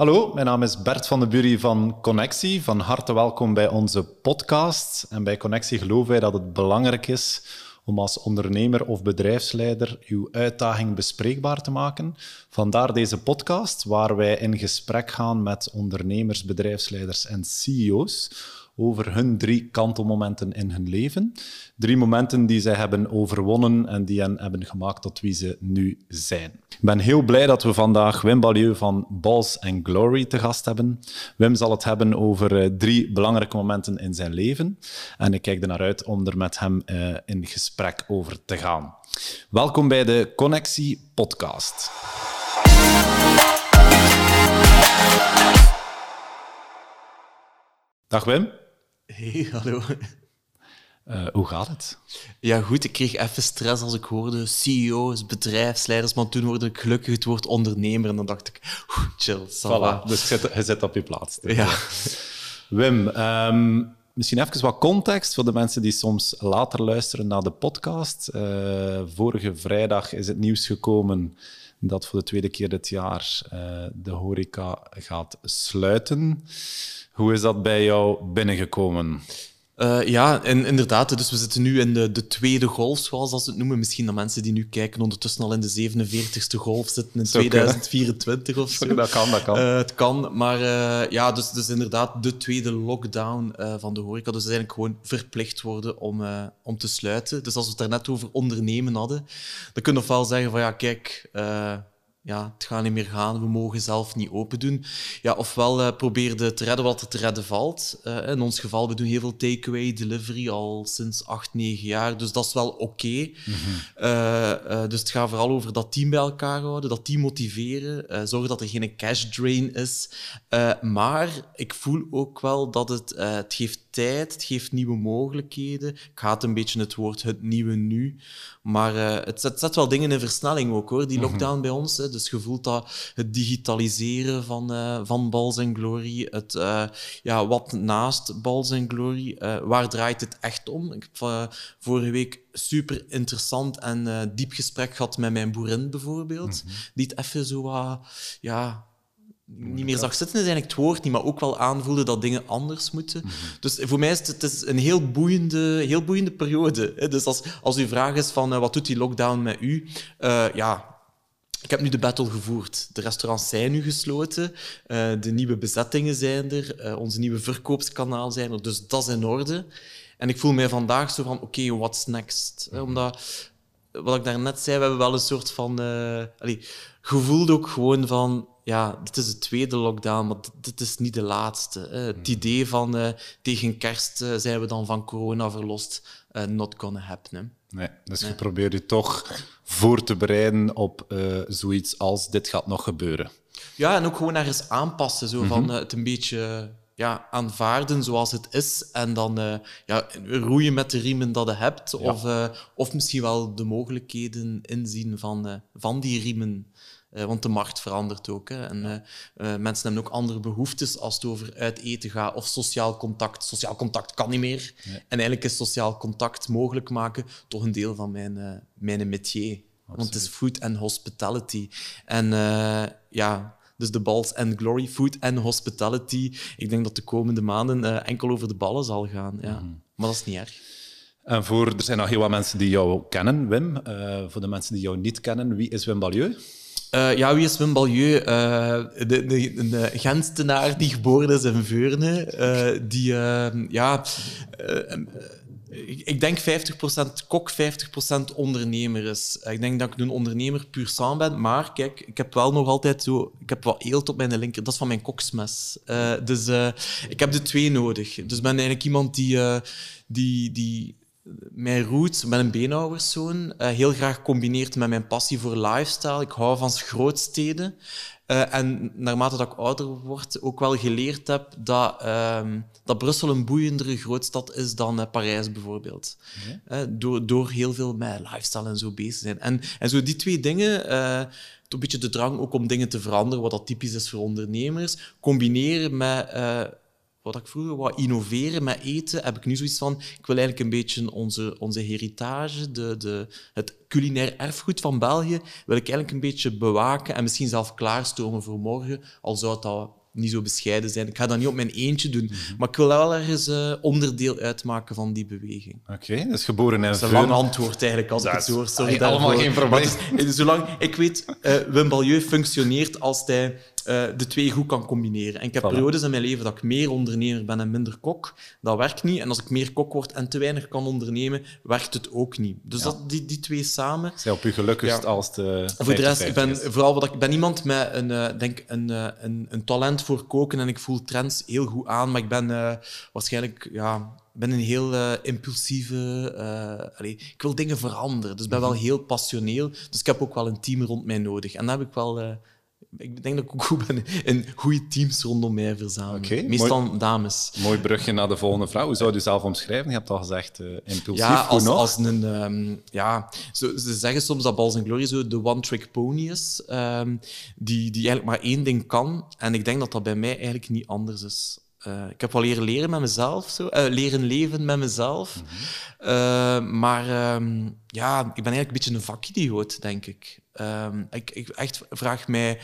Hallo, mijn naam is Bert van de Bury van Connectie. Van harte welkom bij onze podcast. En bij Connectie geloven wij dat het belangrijk is om als ondernemer of bedrijfsleider uw uitdaging bespreekbaar te maken. Vandaar deze podcast, waar wij in gesprek gaan met ondernemers, bedrijfsleiders en CEO's over hun drie kantelmomenten in hun leven. Drie momenten die zij hebben overwonnen en die hen hebben gemaakt tot wie ze nu zijn. Ik ben heel blij dat we vandaag Wim Balieu van Balls and Glory te gast hebben. Wim zal het hebben over eh, drie belangrijke momenten in zijn leven. En ik kijk er naar uit om er met hem uh, in gesprek over te gaan. Welkom bij de Connectie Podcast. Dag Wim. Hey, hallo. Uh, hoe gaat het? Ja, goed. Ik kreeg even stress als ik hoorde CEO's, bedrijfsleiders, maar toen hoorde ik gelukkig het woord ondernemer en dan dacht ik, chill, voilà. Dus je zit, op je plaats. Ja. Wim, um, misschien even wat context voor de mensen die soms later luisteren naar de podcast. Uh, vorige vrijdag is het nieuws gekomen dat voor de tweede keer dit jaar uh, de horeca gaat sluiten. Hoe is dat bij jou binnengekomen? Uh, ja, en, inderdaad. Dus we zitten nu in de, de tweede golf, zoals ze het noemen. Misschien dat mensen die nu kijken ondertussen al in de 47e golf zitten in 2024 of zo. Dat kan, dat kan. Uh, het kan, maar uh, ja, dus, dus inderdaad de tweede lockdown van de horeca. Dus eigenlijk gewoon verplicht worden om, om te sluiten. Dus als we het daarnet over ondernemen hadden, dan kun je ofwel zeggen van ja, kijk ja, het gaat niet meer gaan, we mogen zelf niet open doen. Ja, ofwel uh, probeer te redden wat er te redden valt. Uh, in ons geval, we doen heel veel takeaway, delivery al sinds 8, 9 jaar, dus dat is wel oké. Okay. Mm -hmm. uh, dus het gaat vooral over dat team bij elkaar houden, dat team motiveren, zorgen dat er geen cash drain is. maar ik voel ook wel dat het, het geeft tijd, het geeft nieuwe mogelijkheden. Ik haat een beetje het woord het nieuwe nu. Maar het, zet, zet, wel dingen in versnelling ook, hoor, die mhm. lockdown mm -hmm. bij ons. Hè. Dus je voelt dat het digitaliseren van, uh, van Balls and Glory, het, uh, ja, wat naast Balls and Glory, waar draait het echt om? Ik heb vorige week super interessant en diep gesprek gehad met mijn boerin bijvoorbeeld, mm -hmm. die het even zo ja, niet meer zag zitten, is eigenlijk het woord niet, maar ook wel aanvoelde dat dingen anders moeten. Mm -hmm. Dus voor mij is het, het is een heel boeiende, heel boeiende periode. Hè? Dus als, als uw vraag is van uh, wat doet die lockdown met u? Uh, ja, ik heb nu de battle gevoerd. De restaurants zijn nu gesloten. Uh, de nieuwe bezettingen zijn er. onze nieuwe verkoopskanalen zijn er. Dus dat is in orde. En ik voel mij vandaag zo van, oké, okay, what's next? Mm -hmm. Omdat, wat ik daarnet zei, we hebben wel een soort van... Allee, gevoeld ook gewoon van ja, dit is de tweede lockdown, maar dit, is niet de laatste. Het hmm. idee van uh, tegen kerst uh, zijn we dan van corona verlost, uh, not gonna happen. Nee, dus nee. je probeert je toch voor te bereiden op zoiets als dit gaat nog gebeuren. Ja, en ook gewoon ergens aanpassen, zo mm -hmm. van het een beetje ja, aanvaarden zoals het is en dan ja, roeien met de riemen dat je hebt, ja. of, of misschien wel de mogelijkheden inzien van, van die riemen. Uh, want de markt verandert ook. Hè. En, uh, uh, mensen hebben ook andere behoeftes als het over uit eten gaat of sociaal contact. Sociaal contact kan niet meer. Nee. En eigenlijk is sociaal contact mogelijk maken toch een deel van mijn, mijn métier. Absoluut. Want het is food and hospitality. En ja, dus de balls and glory, food and hospitality. Ik denk dat de komende maanden enkel over de ballen zal gaan. Ja. Mm -hmm. Maar dat is niet erg. En voor, er zijn nog heel wat mensen die jou kennen, Wim. voor de mensen die jou niet kennen, wie is Wim Balieu? Uh, ja, wie is Wim Balieu? Uh, de, de, de Genstenaar die geboren is in Veurne. Uh, die, ja... Ik, denk 50% kok, 50% ondernemer is. Ik denk dat ik een ondernemer puur sang ben. Maar kijk, ik heb wel nog altijd zo... Ik heb wat eelt op mijn linker. Dat is van mijn koksmes. dus ik heb de twee nodig. Dus ik ben eigenlijk iemand die... die, die mijn roots, met een beenhouwerszoon, uh, heel graag combineert met mijn passie voor lifestyle. Ik hou van grootsteden. Uh, en naarmate dat ik ouder word, ook wel geleerd heb dat, uh, dat Brussel een boeiendere grootstad is dan uh, Parijs bijvoorbeeld. Okay. door, door heel veel met lifestyle en zo bezig te zijn. En, en zo die twee dingen, een beetje de drang ook om dingen te veranderen, wat dat typisch is voor ondernemers, combineren met wat ik vroeger wou innoveren met eten, heb ik nu zoiets van, ik wil eigenlijk een beetje onze, onze heritage, de, de, het culinair erfgoed van België, wil ik eigenlijk een beetje bewaken en misschien zelf klaarstomen voor morgen, al zou het al niet zo bescheiden zijn. Ik ga dat niet op mijn eentje doen, mhm. maar ik wil wel ergens uh, onderdeel uitmaken van die beweging. Oké, okay, dus geboren in Dat is een lang antwoord eigenlijk, als ik het hoor. Sorry allemaal geen probleem. zolang ik weet, uh, Wim Balieu functioneert als hij uh, de twee goed kan combineren. En ik heb periodes in mijn leven dat ik meer ondernemer ben en minder kok. Dat werkt niet. En als ik meer kok word en te weinig kan ondernemen, werkt het ook niet. Dus dat, die, die twee samen... Zijn op je gelukkigst als de Voor de rest, ik ben, vooral wat ik, ben iemand met een, uh, denk een, uh, een, een talent voor koken en ik voel trends heel goed aan, maar ik ben waarschijnlijk... Ja, ben een heel impulsieve... Ik wil dingen veranderen, dus ik ben wel mhm. heel passioneel. Dus ik heb ook wel een team rond mij nodig. En dat heb ik wel ik denk dat ik ook goed ben in goede teams rondom mij verzamelen. Meestal dames. Mooi brugje naar de volgende vrouw. Hoe zou je jezelf omschrijven? Je hebt al gezegd, uh, impulsief. Ja, als, als een... Um, ja, zo, ze zeggen soms dat Balls Glory zo de one-trick pony is, um, die, die eigenlijk maar één ding kan. En ik denk dat dat bij mij eigenlijk niet anders is. Uh, ik heb wel leren leren met mezelf, zo. Uh, leren leven met mezelf. Mm -hmm. uh, maar um, ja, ik ben eigenlijk een beetje een vakidioot, denk ik. Um, ik, ik echt vraag mij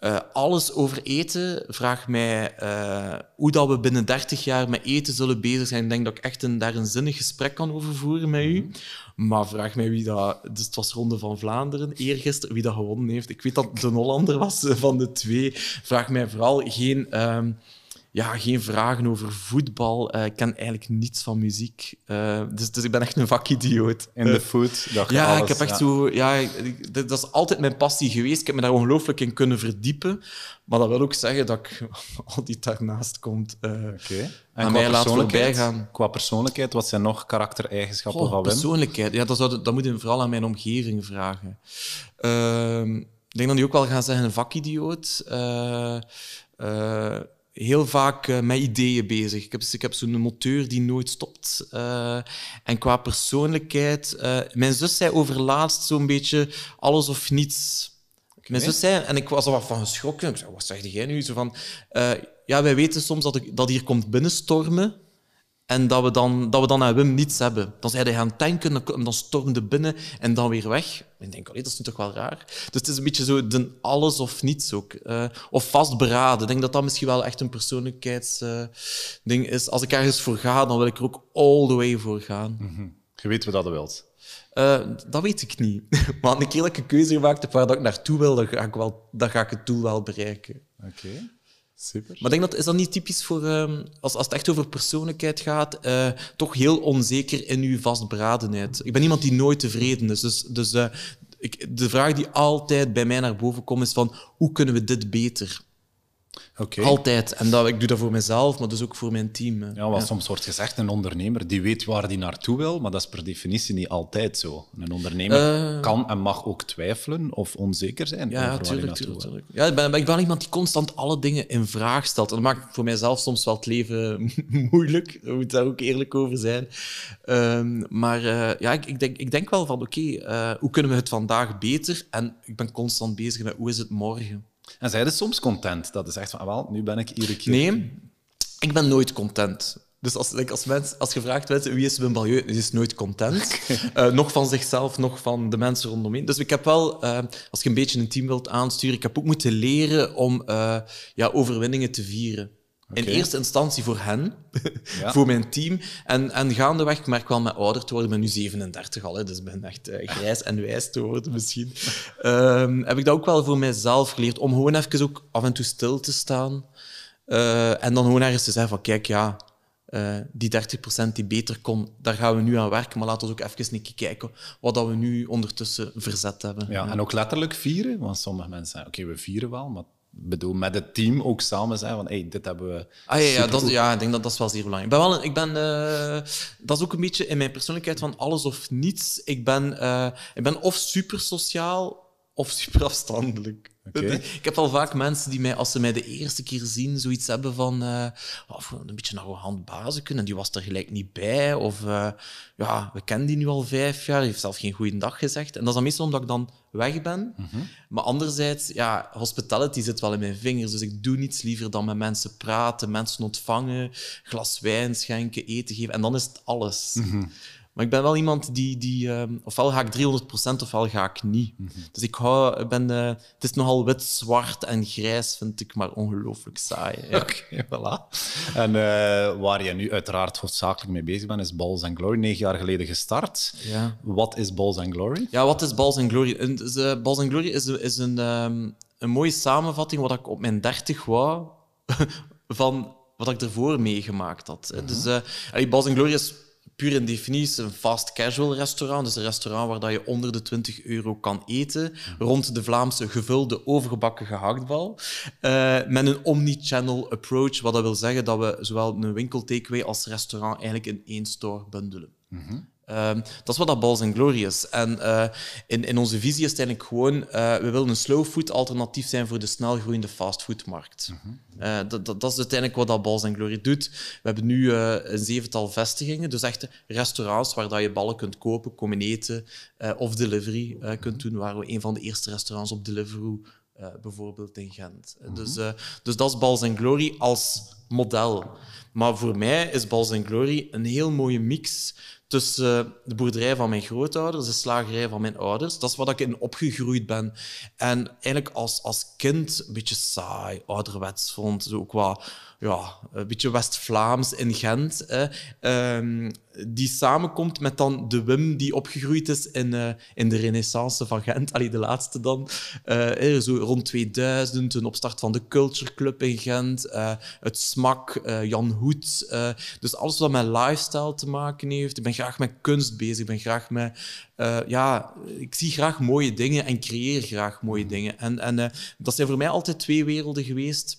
uh, alles over eten. Vraag mij uh, hoe dat we binnen 30 jaar met eten zullen bezig zijn. Ik denk dat ik echt een, daar een zinnig gesprek kan over voeren met u. Mhm. Maar vraag mij wie dat... Dus het was Ronde van Vlaanderen, eergisteren, wie dat gewonnen heeft. Ik weet dat de Hollander was van de twee. Vraag mij vooral geen... Um, ja, geen vragen over voetbal. Uh, ik ken eigenlijk niets van muziek. Uh, dus, dus ik ben echt een vakidioot. In de food? ja, alles, ik heb echt zo... Ja, dat is altijd mijn passie geweest. Ik heb me daar ongelooflijk in kunnen verdiepen. Maar dat wil ook zeggen dat ik al die daarnaast komt uh, okay. aan mij laat voorbij gaan. Qua persoonlijkheid, wat zijn nog karaktereigenschappen van Wim? Persoonlijkheid? Ja, dat, zou, dat moet je vooral aan mijn omgeving vragen. Ehm, ik denk dat die ook wel gaan zeggen een vakidioot heel vaak uh, met ideeën bezig. Ik heb, ik heb zo'n moteur die nooit stopt. Uh, en qua persoonlijkheid... Uh, mijn zus zei overlaatst zo'n beetje alles of niets. Okay. Mijn zus zei, en ik was er wat van geschrokken. Ik zei, wat zeg jij nu? Zo van, ja, wij weten soms dat, ik, dat hier komt binnenstormen. En dat we dan, dat we dan aan Wim niets hebben. Dan zijn hij gaan tanken, dan, dan stormde binnen en dan weer weg. Ik denk, allee, dat is nu toch wel raar. Dus het is een beetje zo de alles of niets ook. Uh, of vastberaden. Ik denk dat dat misschien wel echt een persoonlijkheidsding uh, is. Als ik ergens voor ga, dan wil ik er ook all the way voor gaan. Mm -hmm. Je weet wat dat wilt. Uh, dat weet ik niet. maar een keer dat ik een keuze gemaakt heb waar dat ik naartoe wil, dan ga ik, wel, dan ga ik het doel wel bereiken. Oké. Super. Maar denk dat, is dat niet typisch voor, um, als, als het echt over persoonlijkheid gaat, uh, toch heel onzeker in uw vastberadenheid? Ik ben iemand die nooit tevreden is. Dus, dus uh, ik, de vraag die altijd bij mij naar boven komt is van, hoe kunnen we dit beter? Okay. Altijd. En dat, ik doe dat voor mezelf, maar dus ook voor mijn team. Ja, wat soms wordt gezegd, een ondernemer die weet waar hij naartoe wil, maar dat is per definitie niet altijd zo. Een ondernemer uh, kan en mag ook twijfelen of onzeker zijn ja, over tuurlijk, waar tuurlijk, Ja, ik ben, ik ben iemand die constant alle dingen in vraag stelt. En dat maakt voor mijzelf soms wel het leven moeilijk. Ik moet daar ook eerlijk over zijn. Um, maar uh, ja, ik, ik, denk, ik denk wel van, oké, okay, uh, hoe kunnen we het vandaag beter? En ik ben constant bezig met, hoe is het morgen? En zij is soms content. Dat is echt van, ah, wel, nu ben ik iedere keer... Nee, ik ben nooit content. Dus als, als, mens, als gevraagd wordt wie is Wim Balieu, is nooit content. Okay. Uh, nog van zichzelf, nog van de mensen rondomheen. Dus ik heb wel, uh, als je een beetje een team wilt aansturen, ik heb ook moeten leren om uh, ja, overwinningen te vieren. Okay. In eerste instantie voor hen, ja. voor mijn team. En, en gaandeweg, ik merk wel met ouder te worden, ik ben nu 37 al, hè, dus ik ben echt uh, grijs en wijs te worden misschien. Um, heb ik dat ook wel voor mijzelf geleerd, om gewoon even ook af en toe stil te staan. Uh, en dan gewoon ergens te zeggen van, kijk, ja, uh, die 30% die beter kon, daar gaan we nu aan werken, maar laten we ook even een kijken wat dat we nu ondertussen verzet hebben. Ja, ja. en ook letterlijk vieren, want sommige mensen zeggen, oké, okay, we vieren wel, maar bedoel, met het team ook samen zijn van hey, dit hebben we. Ah, ja, ja, dat, ja, ik denk dat dat is wel zeer belangrijk. Ik ben wel, ik ben, uh, dat is ook een beetje in mijn persoonlijkheid van alles of niets. Ik ben, uh, ik ben of super sociaal of super afstandelijk. Ik heb al vaak mensen die mij, als ze mij de eerste keer zien, zoiets hebben van uh, een beetje een arrogant bazen en die was er gelijk niet bij. Of uh, ja, we kennen die nu al vijf jaar, die heeft zelf geen goede dag gezegd. En dat is dan meestal omdat ik dan weg ben. Mm -hmm. Maar anderzijds, ja, hospitality zit wel in mijn vingers, dus ik doe niets liever dan met mensen praten, mensen ontvangen, glas wijn schenken, eten geven. En dan is het alles. Mm -hmm. Maar ik ben wel iemand die, die um, ofwel ga ik 300% ofwel ga ik niet. Mm -hmm. Dus ik hou, ben, uh, het is nogal wit, zwart en grijs, vind ik, maar ongelooflijk saai. Ja. Oké, okay, voilà. En uh, waar je nu uiteraard hoofdzakelijk mee bezig bent, is Balls and Glory. Negen jaar geleden gestart. Ja. Wat is Balls and Glory? Ja, wat is Balls and Glory? En, dus, uh, Balls and Glory is, is een, um, een mooie samenvatting wat ik op mijn 30 wou van wat ik ervoor meegemaakt had. Mm -hmm. Dus uh, Balls and Glory is puur in definitie een fast casual restaurant. Dus een restaurant waar dat je onder de 20 euro kan eten. Rond de Vlaamse gevulde overgebakken gehaktbal. Uh, met een omni-channel approach. Wat dat wil zeggen dat we zowel een winkel takeaway als restaurant eigenlijk in één store bundelen. -hmm. Um, dat is wat dat Balls and Glory is. En uh, in, in onze visie is het eigenlijk gewoon... Uh, we willen een slow food alternatief zijn voor de snel groeiende fastfoodmarkt. -hmm. uh, dat, dat, dat, is uiteindelijk wat dat Balls and Glory doet. We hebben nu een zevental vestigingen, dus echte restaurants waar dat je ballen kunt kopen, komen eten of delivery -hmm. kunt doen. Waar we een van de eerste restaurants op Deliveroo bijvoorbeeld in Gent. Mm -hmm. dus, dus dat is Balls and Glory als model. Maar voor mij is Balls and Glory een heel mooie mix tussen de boerderij van mijn grootouders, de slagerij van mijn ouders. Dat is wat ik in opgegroeid ben. En eigenlijk als, als kind een beetje saai, ouderwets vond. Zo ook wat, ja, een beetje West-Vlaams in Gent. Um, die samenkomt met dan de Wim die opgegroeid is in, uh, in de renaissance van Gent. Allee, de laatste dan. Uh, zo rond 2000, een opstart van de Culture Club in Gent. Het SMAK, Jan Hoed. dus alles wat met lifestyle te maken heeft. Ik ben graag met kunst bezig. Ik ben graag met... ja, ik zie graag mooie dingen en creëer graag mooie dingen. En, en dat zijn voor mij altijd twee werelden geweest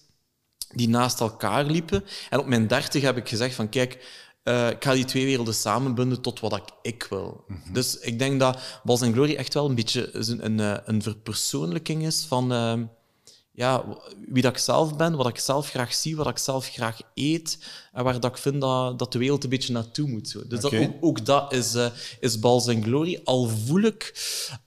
die naast elkaar liepen. En op mijn dertig heb ik gezegd van, kijk... Uh, ik ga die twee werelden samenbunden tot wat ik, ik wil. Mm -hmm. Dus ik denk dat Bals en Glory echt wel een beetje een, een, een verpersoonlijking is van uh, ja, wie dat ik zelf ben, wat ik zelf graag zie, wat ik zelf graag eet en waar dat ik vind dat, dat de wereld een beetje naartoe moet. Zo. Dus okay. dat, ook, ook, dat is, uh, is Bals en Glory. Al voel ik...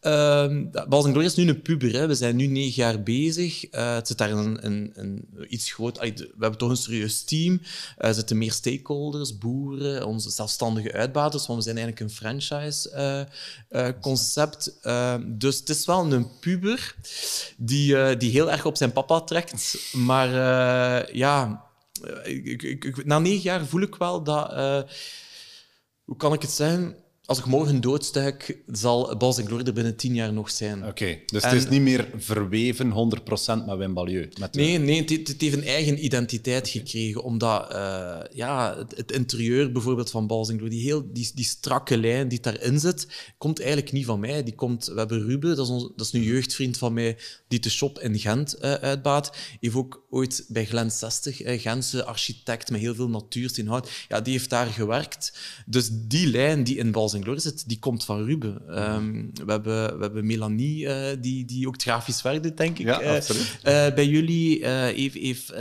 Uh, Bals en Glory is nu een puber. Hè. We zijn nu negen jaar bezig. Uh, het zit daar een, een, een iets groot... We hebben toch een serieus team. Er zitten meer stakeholders, boeren, onze zelfstandige uitbaters, want we zijn eigenlijk een franchise-concept. dus het is wel een puber die, die heel erg op zijn papa trekt. Maar ja ik, na negen jaar voel ik wel dat. Uh, hoe kan ik het zeggen? Als ik morgen doodstuik, zal Bals en er binnen tien jaar nog zijn. Oké, okay, dus en, het is niet meer verweven 100% met Wim Balieu. Met nee, nee het, het, heeft een eigen identiteit okay. gekregen. Omdat uh, ja, het, het, interieur bijvoorbeeld van Bals en die, heel, die, die strakke lijn die daarin zit, komt eigenlijk niet van mij. Die komt, we hebben Ruben, dat is, ons, dat is een jeugdvriend van mij, die de shop in Gent uh, uitbaat. heeft ook ooit bij Glen 60, uh, Gentse architect met heel veel natuurstinhoud, ja, die heeft daar gewerkt. Dus die lijn die in Bals en Glory zit, die komt van Ruben. Um, we, hebben, we hebben Melanie, uh, die, die ook grafisch werk doet, denk ik. Ja, uh, absoluut. Uh, bij jullie heeft, heeft,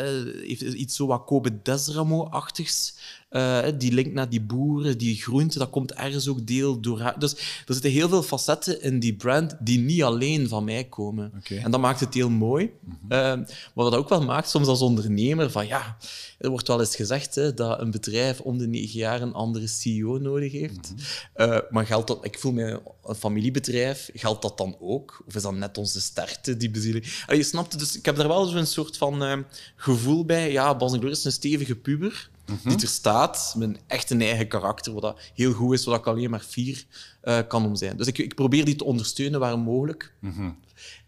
heeft iets zo wat Kobe Desramo-achtigs. Uh, die link naar die boeren, die groenten, dat komt ergens ook deel door. Dus er zitten heel veel facetten in die brand die niet alleen van mij komen. Okay. En dat maakt het heel mooi. Mm -hmm. uh, maar wat dat ook wel maakt, soms als ondernemer, van ja, er wordt wel eens gezegd hè, dat een bedrijf om de negen jaar een andere CEO nodig heeft. Mm -hmm. uh, maar geldt dat, ik voel me een familiebedrijf, geldt dat dan ook? Of is dat net onze sterkte, die bezieling? je snapt dus ik heb daar wel zo'n soort van gevoel bij. Ja, Bas en Gloria is een stevige puber. Mm -hmm. die er staat, met echt een eigen karakter, wat dat heel goed is, wat ik alleen maar vier uh, kan om zijn. Dus ik, ik, probeer die te ondersteunen waar mogelijk. Mm -hmm.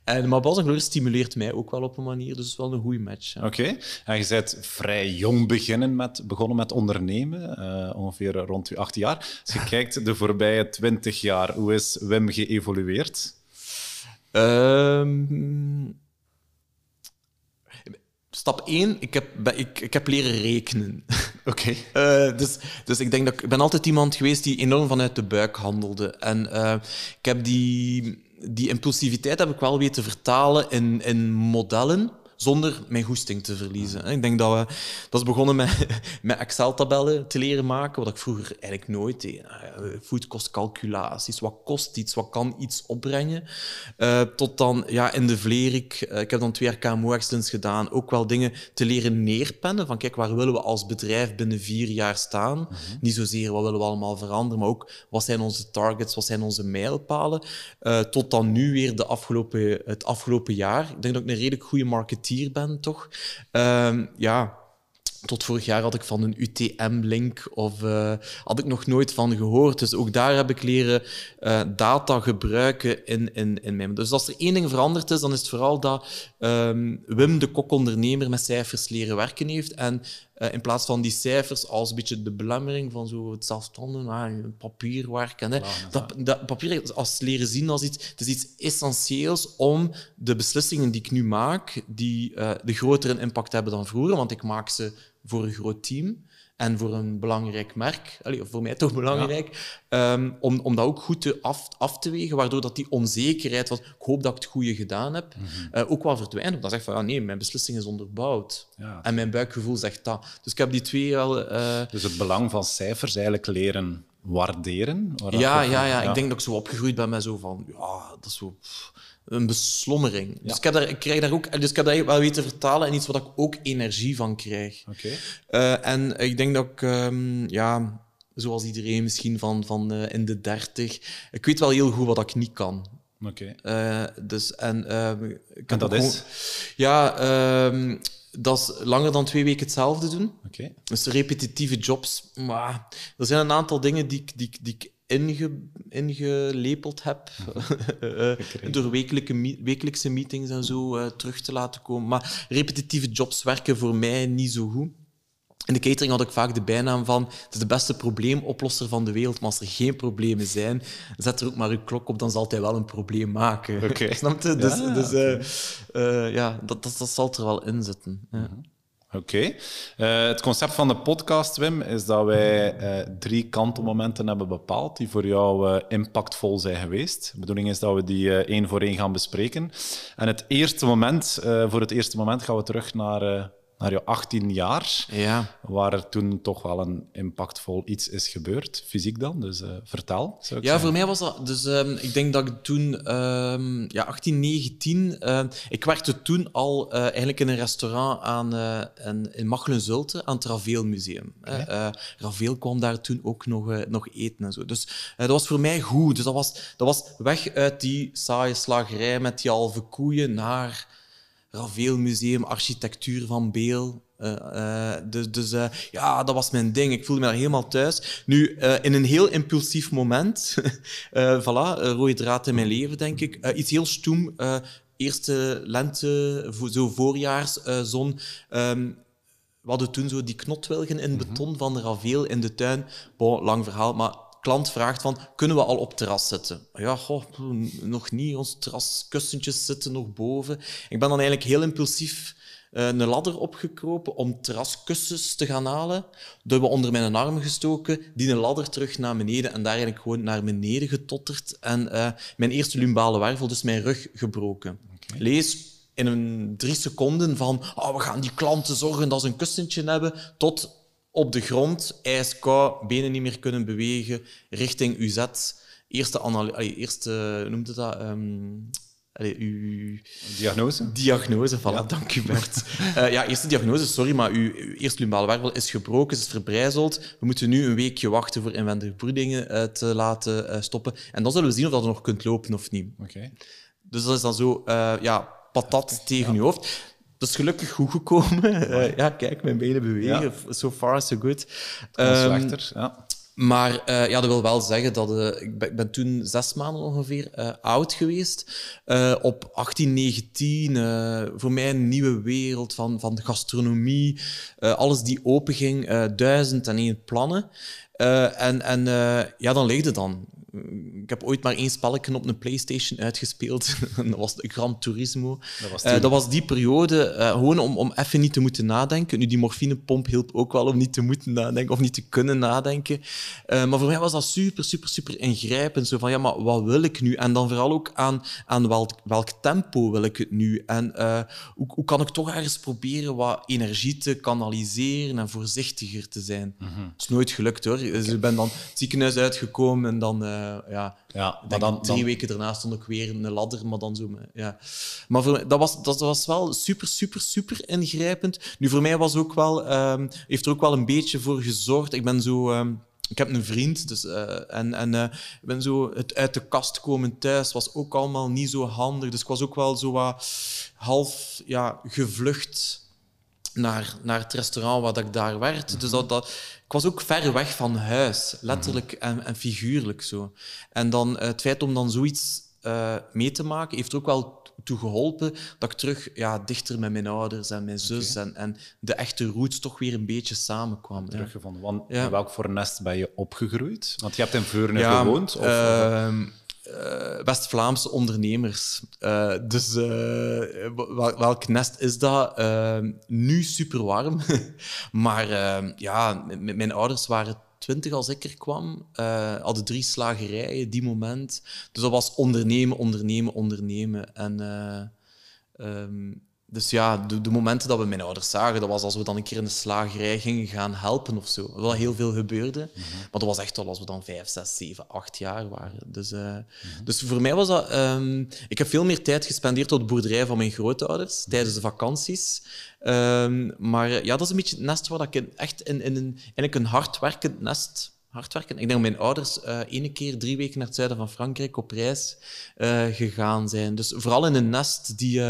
En, maar Bas en stimuleert mij ook wel op een manier, dus het is wel een goede match. Oké, okay. en je bent vrij jong beginnen met, begonnen met ondernemen, uh, ongeveer rond je acht jaar. Als je kijkt de voorbije twintig jaar, hoe is Wim geëvolueerd? Um, Stap 1, ik heb, ik, ik heb leren rekenen. Oké. Okay. Uh, dus, dus ik denk dat ik ben altijd iemand geweest die enorm vanuit de buik handelde. En uh, ik heb die, die impulsiviteit heb ik wel weten vertalen in, in modellen zonder mijn goesting te verliezen. Ik denk dat we... Dat is begonnen met, met Excel-tabellen te leren maken, wat ik vroeger eigenlijk nooit deed. Voedkostcalculaties, wat kost iets, wat kan iets opbrengen. Uh, tot dan ja, in de Vlerik, uh, ik heb dan twee jaar KMO Excellence gedaan, ook wel dingen te leren neerpennen, van kijk, waar willen we als bedrijf binnen vier jaar staan? Mm -hmm. Niet zozeer wat willen we allemaal veranderen, maar ook wat zijn onze targets, wat zijn onze mijlpalen? Uh, tot dan nu weer de afgelopen, het afgelopen jaar. Ik denk dat ik een redelijk goede marketeer ben, toch? Uh, ja, tot vorig jaar had ik van een UTM-link of uh, had ik nog nooit van gehoord. Dus ook daar heb ik leren uh, data gebruiken in, in, in mijn... Dus als er één ding veranderd is, dan is het vooral dat um, Wim, de kokondernemer, met cijfers leren werken heeft. En uh, in plaats van die cijfers als een beetje de belemmering van zo het zelfstandig ah, papierwerk. En, hè, dat, dat, papier als leren zien als iets, het is iets essentieels om de beslissingen die ik nu maak, die de grotere impact hebben dan vroeger, want ik maak ze voor een groot team en voor een belangrijk merk, allee, voor mij toch belangrijk, ja. um, om, om dat ook goed te af, af te wegen, waardoor dat die onzekerheid, wat ik hoop dat ik het goede gedaan heb, mm -hmm. uh, ook wel verdwijnt. Dan zeg van, ja, nee, mijn beslissing is onderbouwd. Ja. En mijn buikgevoel zegt dat. Dus ik heb die twee wel... Uh... Dus het belang van cijfers eigenlijk leren waarderen? Ja, ja, ja, ik denk dat ik zo opgegroeid ben met zo van, ja, dat is zo... Pff, een beslommering. Ja. Dus, ik heb daar, ik krijg daar ook, dus ik heb dat wel weten vertalen in iets waar ik ook energie van krijg. Okay. Uh, en ik denk dat ik, um, ja, zoals iedereen misschien van, van uh, in de dertig, ik weet wel heel goed wat ik niet kan. Oké. Okay. Uh, dus, en, ik en dat is? Gewoon, ja, um, dat is langer dan twee weken hetzelfde doen. Okay. Dus repetitieve jobs. Maar er zijn een aantal dingen die, die, die ik inge, ingelepeld heb. uh, door wekelijke, wekelijkse meetings en zo uh, terug te laten komen. Maar repetitieve jobs werken voor mij niet zo goed. In de catering had ik vaak de bijnaam van het is de beste probleemoplosser van de wereld, maar als er geen problemen zijn, zet er ook maar uw klok op, dan zal hij wel een probleem maken. Okay. Snap je? Dus, ja, dus okay. uh, ja, dat, dat, dat, zal er wel in zitten. Ja. Oké. Uh, het concept van de podcast, Wim, is dat wij uh, drie kantelmomenten hebben bepaald die voor jou uh, impactvol zijn geweest. De bedoeling is dat we die één voor één gaan bespreken. En het eerste moment, voor het eerste moment gaan we terug naar naar je 18 jaar, ja. waar er toen toch wel een impactvol iets is gebeurd, fysiek dan. Dus uh, vertel. Ja, zeggen. voor mij was dat. Dus um, ik denk dat ik toen, um, ja, 18, 19. Uh, ik werkte toen al uh, eigenlijk in een restaurant aan, in, in Machelen-Zulte aan het Raveel Museum. Okay. Raveel kwam daar toen ook nog, nog eten en zo. Dus dat was voor mij goed. Dus dat was, dat was weg uit die saaie slagerij met die halve koeien naar Ravel Museum, architectuur van Beel. Uh, uh, dus dus uh, ja, dat was mijn ding. Ik voelde me daar helemaal thuis. Nu, in een heel impulsief moment, voilà, rode draad in mijn leven, denk ik. iets heel stoem. eerste lente, zo voorjaarszon. Um, we hadden toen zo die knotwilgen in beton mm -hmm. van Ravel in de tuin. Bon, lang verhaal, maar klant vraagt van, kunnen we al op terras zitten? Ja, goh, nog niet. Ons terraskussentjes zitten nog boven. Ik ben dan eigenlijk heel impulsief uh, een ladder opgekropen om terraskussens te gaan halen. Dat we onder mijn arm gestoken, die een ladder terug naar beneden en daar eigenlijk gewoon naar beneden getotterd. En uh, mijn eerste lumbale wervel, dus mijn rug gebroken. Okay. Lees in een drie seconden van, oh, we gaan die klanten zorgen dat ze een kussentje hebben, tot op de grond, ijskoud, benen niet meer kunnen bewegen, richting UZ. Eerste, allee, eerste noemde dat? Um, allee, uw... Diagnose? Diagnose, voilà, ja. dank u Bert. uh, ja, eerste diagnose, sorry, maar uw, uw eerste wervel is gebroken, is verbrijzeld. We moeten nu een weekje wachten voor inwendige bloedingen uh, te laten uh, stoppen. En dan zullen we zien of dat er nog kunt lopen of niet. Okay. Dus dat is dan zo, ja, patat tegen ja. uw hoofd. Dat is gelukkig goed gekomen. Uh, ja, kijk, mijn benen bewegen. Ja. So far, so good. Um, slechter, ja. Maar uh, ja, dat wil wel zeggen dat uh, ik, ben, ik, ben, toen zes maanden ongeveer uh, oud geweest. op 18, 19, voor mij een nieuwe wereld van, van gastronomie. alles die open ging, duizend en één plannen. en en ja, dan leefde dan ik heb ooit maar één spelletje op een PlayStation uitgespeeld. dat was Gran Turismo. Dat was, Uh, toen- dat was die periode, eh, gewoon om, om even niet te moeten nadenken. Nu, die morfinepomp hielp ook wel om niet te moeten nadenken of niet te kunnen nadenken. Eh, maar voor mij was dat super, super, super ingrijpend. Zo van, ja, maar wat wil ik nu? En dan vooral ook aan, aan welk, welk tempo wil ik het nu? En eh, hoe, hoe kan ik toch ergens proberen wat energie te kanaliseren en voorzichtiger te zijn? Mhm. Dat is nooit gelukt, hoor. Dus ik ben dan het ziekenhuis uitgekomen en dan, eh, ja... ja, maar denk dan, drie dan, weken daarna stond ik weer een ladder, maar dan zo. Ja. Maar voor mij, dat, was, dat was wel super, super, super ingrijpend. Nu, voor mij was ook wel, ehm, heeft er ook wel een beetje voor gezorgd. Ik ben zo. ehm, ik heb een vriend, dus, eh, en, en eh, ik ben zo het uit de kast komen thuis was ook allemaal niet zo handig. Dus ik was ook wel zo wat half ja, gevlucht naar, naar het restaurant waar ik daar werd. Dus dat, dat, ik was ook ver weg van huis, letterlijk en, en figuurlijk zo. En dan eh, het feit om dan zoiets eh, mee te maken, heeft er ook wel toe geholpen dat ik terug ja, dichter met mijn ouders en mijn zus en, en de echte roots toch weer een beetje samenkwam. Ja. teruggevonden. Want Ja. welk voor nest ben je opgegroeid? Want je hebt in Veurne Ja, gewoond. Of, of- eh, West-Vlaamse ondernemers. Eh, dus eh, wel- welk nest is dat? Nu super warm. maar ja, mijn ouders waren twintig als ik er kwam. hadden drie slagerijen die moment. Dus dat was ondernemen, ondernemen, ondernemen. En ehm, dus ja, de, de momenten dat we mijn ouders zagen, dat was als we dan een keer in de slagerij gingen gaan helpen of zo. Wel heel veel gebeurde. Maar dat was echt al als we dan vijf, zes, zeven, acht jaar waren. Dus, eh, dus voor mij was dat... ehm, ik heb veel meer tijd gespendeerd op de boerderij van mijn grootouders tijdens de vakanties. Ehm, maar ja, dat is een beetje het nest waar ik echt in, in een, eigenlijk een hardwerkend nest... Hardwerken. Ik denk dat mijn ouders eh ene keer drie weken naar het zuiden van Frankrijk op reis eh, gegaan zijn. Dus vooral in een nest die,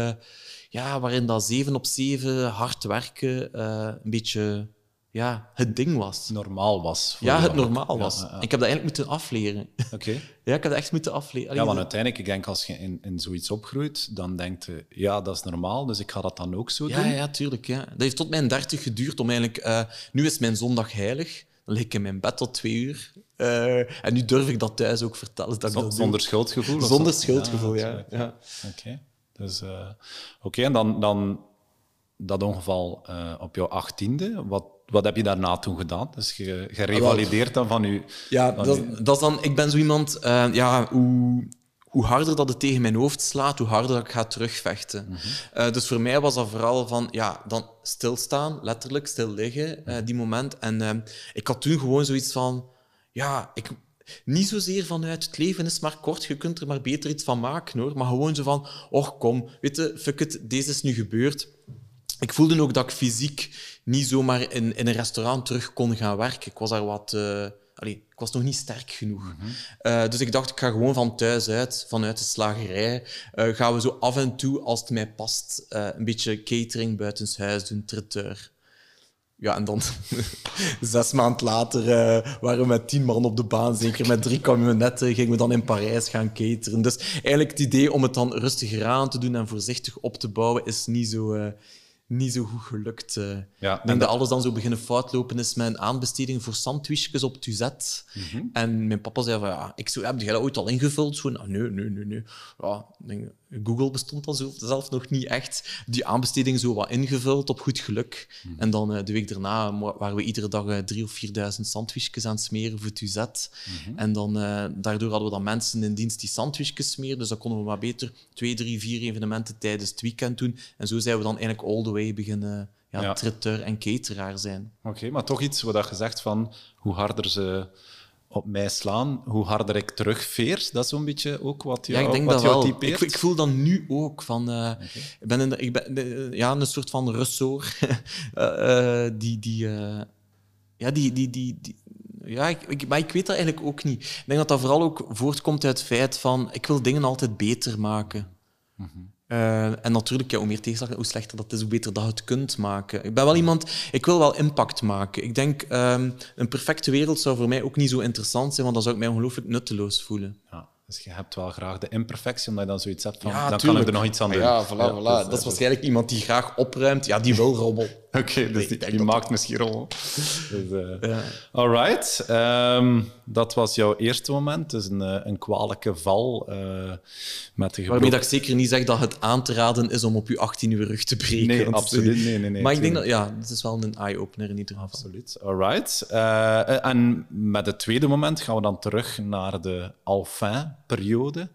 ja, waarin dat zeven op zeven hard werken eh, een beetje ja, het ding was. normaal was. voor Ja, het normaal was. ja, ja. Ik heb dat eigenlijk moeten afleren. Oké. ja, ik heb dat echt moeten afleren. Ja, want uiteindelijk, ik denk als je in, in zoiets opgroeit, dan denkt je, ja, dat is normaal, dus ik ga dat dan ook zo ja, doen. ja, tuurlijk. Ja. Dat heeft tot mijn dertig geduurd om eigenlijk... eh, nu is mijn zondag heilig. Dan lig ik in mijn bed tot twee uur. Eh, en nu durf ik dat thuis ook vertellen. Dat ik Zon- dat doe. Zonder schuldgevoel? Zonder zo? schuldgevoel, ja. ja. Dus, eh, oké, en dan, dan dat ongeval eh, op jouw achttiende, wat, wat heb je daarna toen gedaan? Dus je, je revalideert dan van je... Ja, van dat, je- dat is dan, ik ben zo iemand, eh, ja, hoe, hoe harder dat het tegen mijn hoofd slaat, hoe harder ik ga terugvechten. Eh, dus voor mij was dat vooral van, ja, dan stilstaan, letterlijk stil liggen, eh, die moment. En ik had toen gewoon zoiets van, ja, ik, niet zozeer vanuit het leven is maar kort, je kunt er maar beter iets van maken hoor, maar gewoon zo van, och kom, weet je, fuck it, deze is nu gebeurd. Ik voelde ook dat ik fysiek niet zomaar in, in een restaurant terug kon gaan werken. Ik was daar wat... allee, ik was nog niet sterk genoeg. Eh, dus ik dacht, ik ga gewoon van thuis uit, vanuit de slagerij, eh, gaan we zo af en toe, als het mij past, een beetje catering buitenshuis doen, traiteur. Ja, en dan zes maanden later eh, waren we met tien man op de baan, zeker met drie camionetten, gingen we dan in Parijs gaan cateren. Dus eigenlijk het idee om het dan rustiger aan te doen en voorzichtig op te bouwen, is niet zo, eh, niet zo goed gelukt. eh. Ja, ik en denk dat alles dan zo beginnen foutlopen is met een aanbesteding voor sandwichjes op Tuzet. En mijn papa zei van, ja, ik zo, heb jij dat ooit al ingevuld? Zo, nou, nee, nee, nee, nee. Ja, denk, Google bestond dan zo zelf nog niet echt. Die aanbesteding zo wat ingevuld op goed geluk. En dan eh, de week daarna waren we iedere dag eh, drie of vierduizend sandwichjes aan het smeren voor Tuzet. En dan, eh, daardoor hadden we dan mensen in dienst die sandwichjes smeren. Dus dan konden we maar beter twee, drie, vier evenementen tijdens het weekend doen. En zo zijn we dan eigenlijk all the way beginnen ja, Ja. en cateraar zijn. Oké, maar toch iets wat je zegt van hoe harder ze op mij slaan, hoe harder ik terugveer. Dat is zo'n beetje ook wat jou, Ja, ik denk dat wel. Ik, ik voel dat nu ook. Van, eh, Ik ben, in de- ik ben de- ja, een soort van ressort. Eh, eh, die, die, eh, ja, die, die, die, die- ja, ik, ik, maar ik weet dat eigenlijk ook niet. Ik denk dat dat vooral ook voortkomt uit het feit van ik wil dingen altijd beter maken. Eh, en natuurlijk, ja, hoe meer tegenslag, hoe slechter dat is, hoe beter dat je het kunt maken. Ik ben wel iemand, ik wil wel impact maken. Ik denk, ehm, een perfecte wereld zou voor mij ook niet zo interessant zijn, want dan zou ik mij ongelooflijk nutteloos voelen. Ja, dus je hebt wel graag de imperfectie, omdat je dan zoiets hebt van, dan kan ik er nog iets aan doen. Ja, voilà, voilà. dus, dat is waarschijnlijk iemand die graag opruimt. Ja, die wil rommel. Oké, dus die, die maakt misschien rol. Dus, uh, ja. Alright. Ehm, dat was jouw eerste moment. Dus een, eh, een kwalijke val. Uh, met de Waarmee dat ik zeker niet zeg dat het aan te raden is om op je 18 uur rug te breken. Nee, absoluut. Nee, nee, nee, maar ik denk dat, ja, het is wel een eye-opener in ieder geval. Absoluut. Alright. en met het tweede moment gaan we dan terug naar de Alphin-periode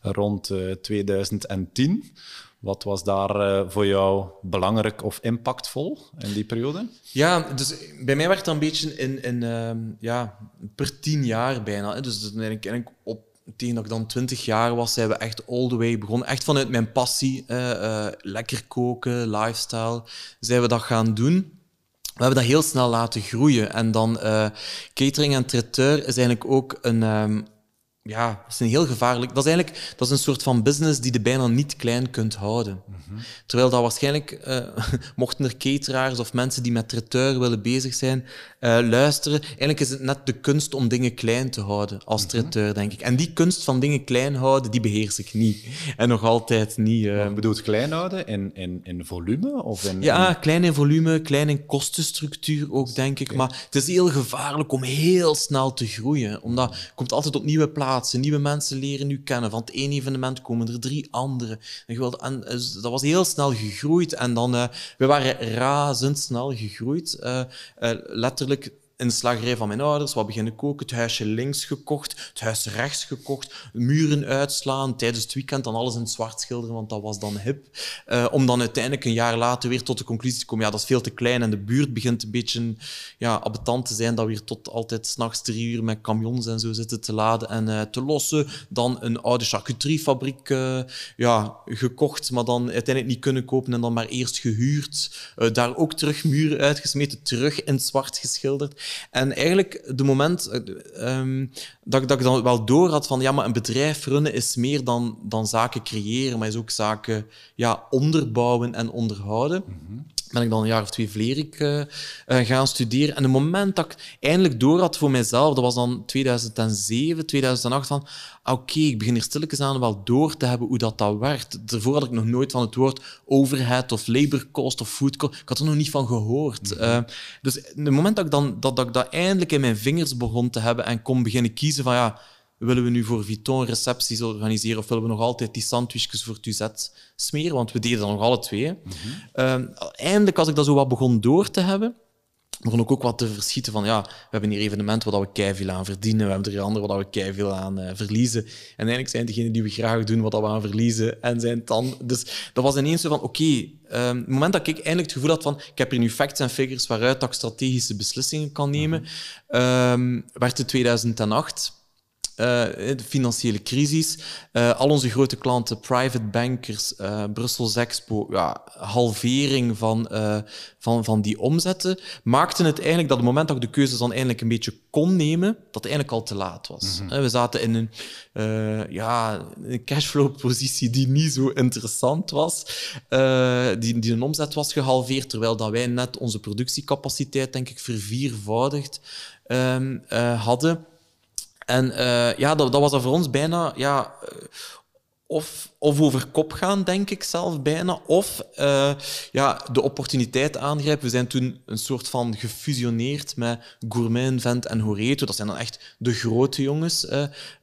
rond 2010. Wat was daar uh, voor jou belangrijk of impactvol in die periode? Ja, dus bij mij werd het een beetje in, in uh, ja, per tien jaar bijna. Dus eigenlijk op, tegen dat ik dan twintig jaar was, zijn we echt all the way begonnen. Echt vanuit mijn passie, uh, lekker koken, lifestyle, zijn we dat gaan doen. We hebben dat heel snel laten groeien. En dan uh, catering en traiteur is eigenlijk ook een, um, ja, dat is een heel gevaarlijk. Dat is eigenlijk dat is een soort van business die je bijna niet klein kunt houden. Mhm. Terwijl dat waarschijnlijk, uh, mochten er cateraars of mensen die met traiteur willen bezig zijn, uh, luisteren. Eigenlijk is het net de kunst om dingen klein te houden als mm traiteur, denk ik. En die kunst van dingen klein houden, die beheers ik niet. En nog altijd niet. Uh... bedoelt klein houden in, in, in volume? Of in, ja, klein in volume, klein in kostenstructuur ook, denk ik. Maar het is heel gevaarlijk om heel snel te groeien. Omdat je komt altijd op nieuwe plaatsen Nieuwe mensen leren nu kennen. Van het ene evenement komen er drie andere. En, eh, dat was heel snel gegroeid. En dan, uh, we waren razendsnel gegroeid. Uh, letterlijk in de slagerij van mijn ouders, wat beginnen koken, het huisje links gekocht, het huis rechts gekocht, muren uitslaan, tijdens het weekend dan alles in zwart schilderen, want dat was dan hip. Uh, om dan uiteindelijk een jaar later weer tot de conclusie te komen, ja, dat is veel te klein en de buurt begint een beetje ja, abetant te zijn, dat we hier tot altijd s'nachts drie uur met camions en zo zitten te laden en uh, te lossen. Dan een oude charcuteriefabriek uh, ja, gekocht, maar dan uiteindelijk niet kunnen kopen en dan maar eerst gehuurd. daar ook terug muren uitgesmeten, terug in zwart geschilderd. En eigenlijk, de moment um, dat, dat ik dan wel door had van ja, maar een bedrijf runnen is meer dan, dan zaken creëren, maar is ook zaken ja, onderbouwen en onderhouden. Mm ben ik dan een jaar of twee Vlerik uh, uh, gaan studeren. En het moment dat ik eindelijk door had voor mijzelf, dat was dan 2007, 2008, van ah, oké, ik begin hier stilletjes aan wel door te hebben hoe dat, dat werkt. Daarvoor had ik nog nooit van het woord overhead of labor cost of food cost, ik had er nog niet van gehoord. Mm dus het moment dat ik, dan, dat, dat ik dat eindelijk in mijn vingers begon te hebben en kon beginnen kiezen van ja, willen we nu voor Vuitton recepties organiseren of willen we nog altijd die sandwichjes voor Tuzet smeren? Want we deden dat nog alle twee. Mm -hmm. eindelijk, als ik dat zo wat begon door te hebben, begon ik ook wat te verschieten van ja, we hebben hier evenementen waar we keiveel aan verdienen, we hebben er andere waar we keiveel aan uh, verliezen. En eigenlijk zijn degenen die we graag doen wat we aan verliezen en zijn dan... Dus dat was ineens zo van, oké, okay, um, het moment dat ik eindelijk het gevoel had van ik heb hier nu facts en figures waaruit ik strategische beslissingen kan nemen, mm um, werd het 2008 uh, de financiële crisis. Uh, al onze grote klanten, private bankers, uh, Brussels Expo, ja, halvering van, van, van die omzetten, maakten het eigenlijk dat het moment dat ik de keuzes dan eindelijk een beetje kon nemen, dat het eigenlijk al te laat was. Mm -hmm. We zaten in een, ja, een cashflow-positie die niet zo interessant was, die, die een omzet was gehalveerd, terwijl dat wij net onze productiecapaciteit, denk ik, verviervoudigd um, hadden. En uh, ja, dat, dat, was dan voor ons bijna ja, eh, of, of over kop gaan, denk ik zelf bijna, of uh, ja, de opportuniteit aangrijpen. We zijn toen een soort van gefusioneerd met Gourmet, Vent en Horeto. Dat zijn dan echt de grote jongens.